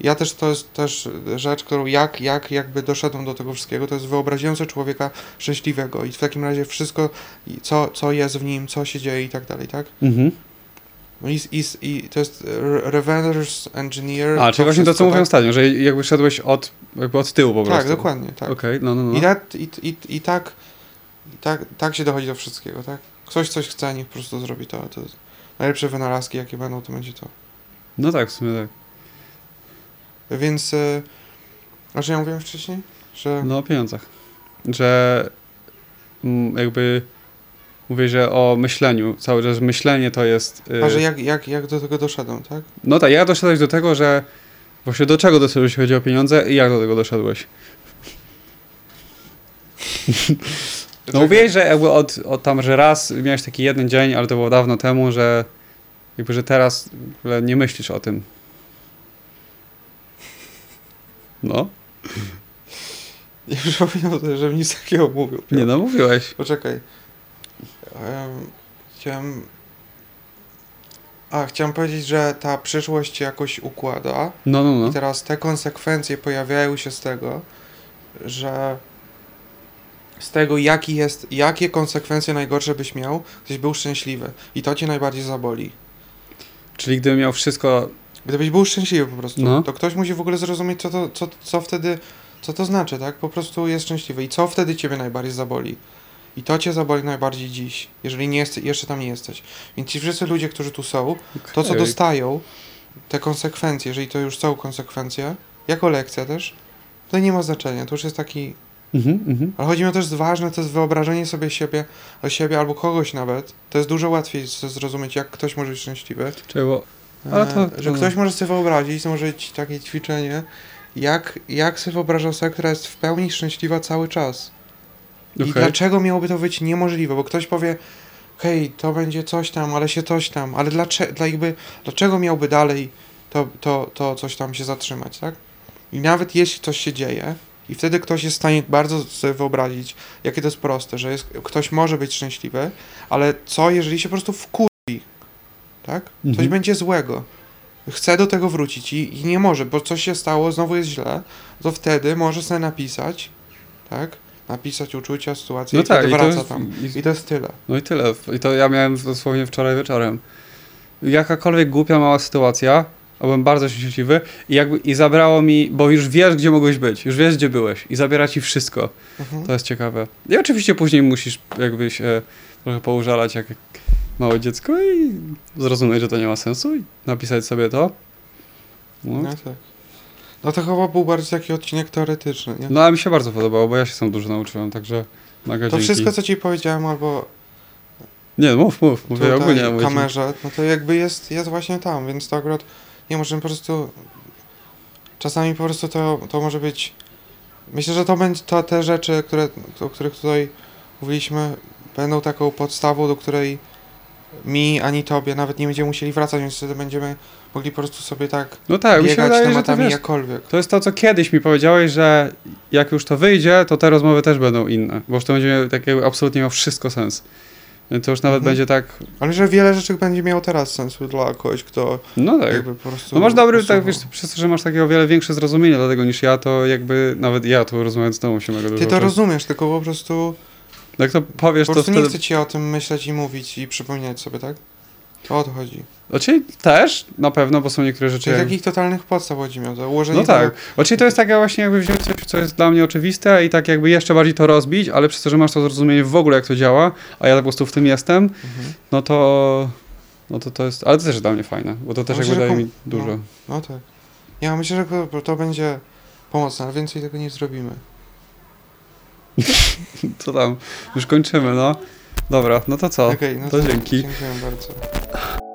[SPEAKER 1] Ja też, to jest też rzecz, którą jak, jak jakby doszedłem do tego wszystkiego, to jest wyobraziłem sobie człowieka szczęśliwego i w takim razie wszystko, co, co jest w nim, co się dzieje i tak dalej, tak?
[SPEAKER 2] Mhm.
[SPEAKER 1] No i, i, i to jest re- reverse engineer.
[SPEAKER 2] A, czyli właśnie to, co
[SPEAKER 1] wszystko,
[SPEAKER 2] mówiłem
[SPEAKER 1] tak?
[SPEAKER 2] ostatnio, że jakby szedłeś od, jakby od tyłu po prostu.
[SPEAKER 1] Tak, dokładnie, tak.
[SPEAKER 2] Okej, no, no, no.
[SPEAKER 1] I, tak i, i, I tak, i tak, tak się dochodzi do wszystkiego, tak? Ktoś coś chce, niech po prostu zrobi to. to najlepsze wynalazki, jakie będą, to będzie to.
[SPEAKER 2] No tak, w sumie tak.
[SPEAKER 1] Więc, e, a że ja mówiłem wcześniej? Że,
[SPEAKER 2] No o pieniądzach. Że mm, jakby mówię, że o myśleniu, cały czas myślenie to jest... y,
[SPEAKER 1] a że jak, jak, jak do tego doszedłem, tak?
[SPEAKER 2] No tak, jak doszedłeś do tego, że właśnie do czego doszedłeś, jeśli chodzi o pieniądze i jak do tego doszedłeś? No mówiłeś, że jakby od, od tam, że raz miałeś taki jeden dzień, ale to było dawno temu, że jakby, że teraz w ogóle nie myślisz o tym. No,
[SPEAKER 1] Nie przypominam żebym nic takiego mówił.
[SPEAKER 2] nie no, mówiłeś.
[SPEAKER 1] Poczekaj. Em, chciałem... A, chciałem powiedzieć, że ta przyszłość się jakoś układa.
[SPEAKER 2] No, no, no.
[SPEAKER 1] I teraz te konsekwencje pojawiają się z tego, że z tego, jaki jest, jakie konsekwencje najgorsze byś miał, gdybyś był szczęśliwy. I to cię najbardziej zaboli.
[SPEAKER 2] Czyli gdybym miał wszystko...
[SPEAKER 1] Gdybyś był szczęśliwy po prostu,
[SPEAKER 2] No.
[SPEAKER 1] to ktoś musi w ogóle zrozumieć, co to, co, co wtedy, co to znaczy, tak? Po prostu jest szczęśliwy. I co wtedy ciebie najbardziej zaboli? I to cię zaboli najbardziej dziś, jeżeli nie jest, jeszcze tam nie jesteś. Więc ci wszyscy ludzie, którzy tu są, to co dostają, te konsekwencje, jeżeli to już są konsekwencje, jako lekcja też, to nie ma znaczenia. To już jest taki.
[SPEAKER 2] Mhm, mhm.
[SPEAKER 1] Ale chodzi mi o też ważne, to jest wyobrażenie sobie siebie, o siebie albo kogoś nawet. To jest dużo łatwiej zrozumieć, jak ktoś może być szczęśliwy.
[SPEAKER 2] Czekaj, bo... Ale to-
[SPEAKER 1] E, że
[SPEAKER 2] to-
[SPEAKER 1] ktoś może sobie wyobrazić, może być takie ćwiczenie, jak, jak sobie wyobraża osobę, która jest w pełni szczęśliwa cały czas. I dlaczego miałoby to być niemożliwe? Bo ktoś powie, hej, to będzie coś tam, ale się coś tam, ale dlaczego, dla jakby, dlaczego miałby dalej to, to, to coś tam się zatrzymać, tak? I nawet jeśli coś się dzieje, i wtedy ktoś jest w stanie bardzo sobie wyobrazić, jakie to jest proste, że jest, ktoś może być szczęśliwy, ale co, jeżeli się po prostu wkurwi, tak? Coś
[SPEAKER 2] Mhm.
[SPEAKER 1] będzie złego. Chce do tego wrócić i, i nie może, bo coś się stało, znowu jest źle, to wtedy może sobie napisać, tak? Napisać uczucia, sytuację
[SPEAKER 2] No
[SPEAKER 1] i
[SPEAKER 2] tak, i to,
[SPEAKER 1] wraca
[SPEAKER 2] jest,
[SPEAKER 1] tam.
[SPEAKER 2] i,
[SPEAKER 1] I to jest tyle.
[SPEAKER 2] no i tyle. I to ja miałem dosłownie wczoraj wieczorem. Jakakolwiek głupia mała sytuacja, a byłem bardzo szczęśliwy i jakby i zabrało mi, bo już wiesz, gdzie mogłeś być, już wiesz, gdzie byłeś i zabiera ci wszystko.
[SPEAKER 1] Mhm.
[SPEAKER 2] To jest ciekawe. I oczywiście później musisz jakby się trochę poużalać jak małe dziecko i zrozumieć, że to nie ma sensu i napisać sobie to. No,
[SPEAKER 1] No tak. No to chyba był bardziej taki odcinek teoretyczny, nie?
[SPEAKER 2] no ale mi się bardzo podobało, bo ja się sam dużo nauczyłem, także mega
[SPEAKER 1] to
[SPEAKER 2] dzięki.
[SPEAKER 1] wszystko, co ci powiedziałem, albo
[SPEAKER 2] Nie, mów, mów, mówię
[SPEAKER 1] tutaj
[SPEAKER 2] ogólnie. mówię
[SPEAKER 1] kamerze, no to jakby jest, jest właśnie tam, więc to akurat, nie możemy po prostu, czasami po prostu to, to może być, myślę, że to będzie, to te rzeczy, które, o których tutaj mówiliśmy, będą taką podstawą, do której mi, ani tobie nawet nie będziemy musieli wracać, więc wtedy będziemy mogli po prostu sobie tak
[SPEAKER 2] No tak, mi się
[SPEAKER 1] biegać
[SPEAKER 2] wydaje,
[SPEAKER 1] tematami
[SPEAKER 2] wiesz,
[SPEAKER 1] jakkolwiek.
[SPEAKER 2] to jest to, co kiedyś mi powiedziałeś, że jak już to wyjdzie, to te rozmowy też będą inne, bo już to będzie takie absolutnie miał wszystko sens. To już nawet
[SPEAKER 1] Mhm.
[SPEAKER 2] będzie tak,
[SPEAKER 1] Ale że wiele rzeczy będzie miało teraz sensu dla kogoś, kto
[SPEAKER 2] no tak.
[SPEAKER 1] jakby po prostu...
[SPEAKER 2] No masz dobry,
[SPEAKER 1] usuwał.
[SPEAKER 2] tak wiesz, przez to, że masz takie o wiele większe zrozumienie dla tego niż ja, to jakby nawet ja tu rozmawiając z tobą się mega
[SPEAKER 1] Ty to rozumiesz, tylko po prostu,
[SPEAKER 2] Jak to powiesz,
[SPEAKER 1] po
[SPEAKER 2] to
[SPEAKER 1] prostu
[SPEAKER 2] wtedy...
[SPEAKER 1] nie chcę ci o tym myśleć i mówić i przypominać sobie, tak? To o to chodzi.
[SPEAKER 2] Znaczy też, na pewno, bo są niektóre rzeczy...
[SPEAKER 1] Czyli takich totalnych podstaw chodzi mi o to. Ułożenie
[SPEAKER 2] No tak.
[SPEAKER 1] tego-
[SPEAKER 2] Znaczy to jest takie właśnie jakby wziąć coś, co jest dla mnie oczywiste i tak jakby jeszcze bardziej to rozbić, ale przez to, że masz to zrozumienie w ogóle, jak to działa, a ja po prostu w tym jestem,
[SPEAKER 1] Mhm.
[SPEAKER 2] no to... No to to jest... Ale to też jest dla mnie fajne, bo to też
[SPEAKER 1] Myślę,
[SPEAKER 2] jakby
[SPEAKER 1] że
[SPEAKER 2] daje mi dużo.
[SPEAKER 1] No tak. Ja myślę, że to będzie pomocne, ale więcej tego nie zrobimy.
[SPEAKER 2] Co tam? Już kończymy, no. Dobra, no to co?
[SPEAKER 1] Okej, no
[SPEAKER 2] to dzięki.
[SPEAKER 1] Dziękuję bardzo.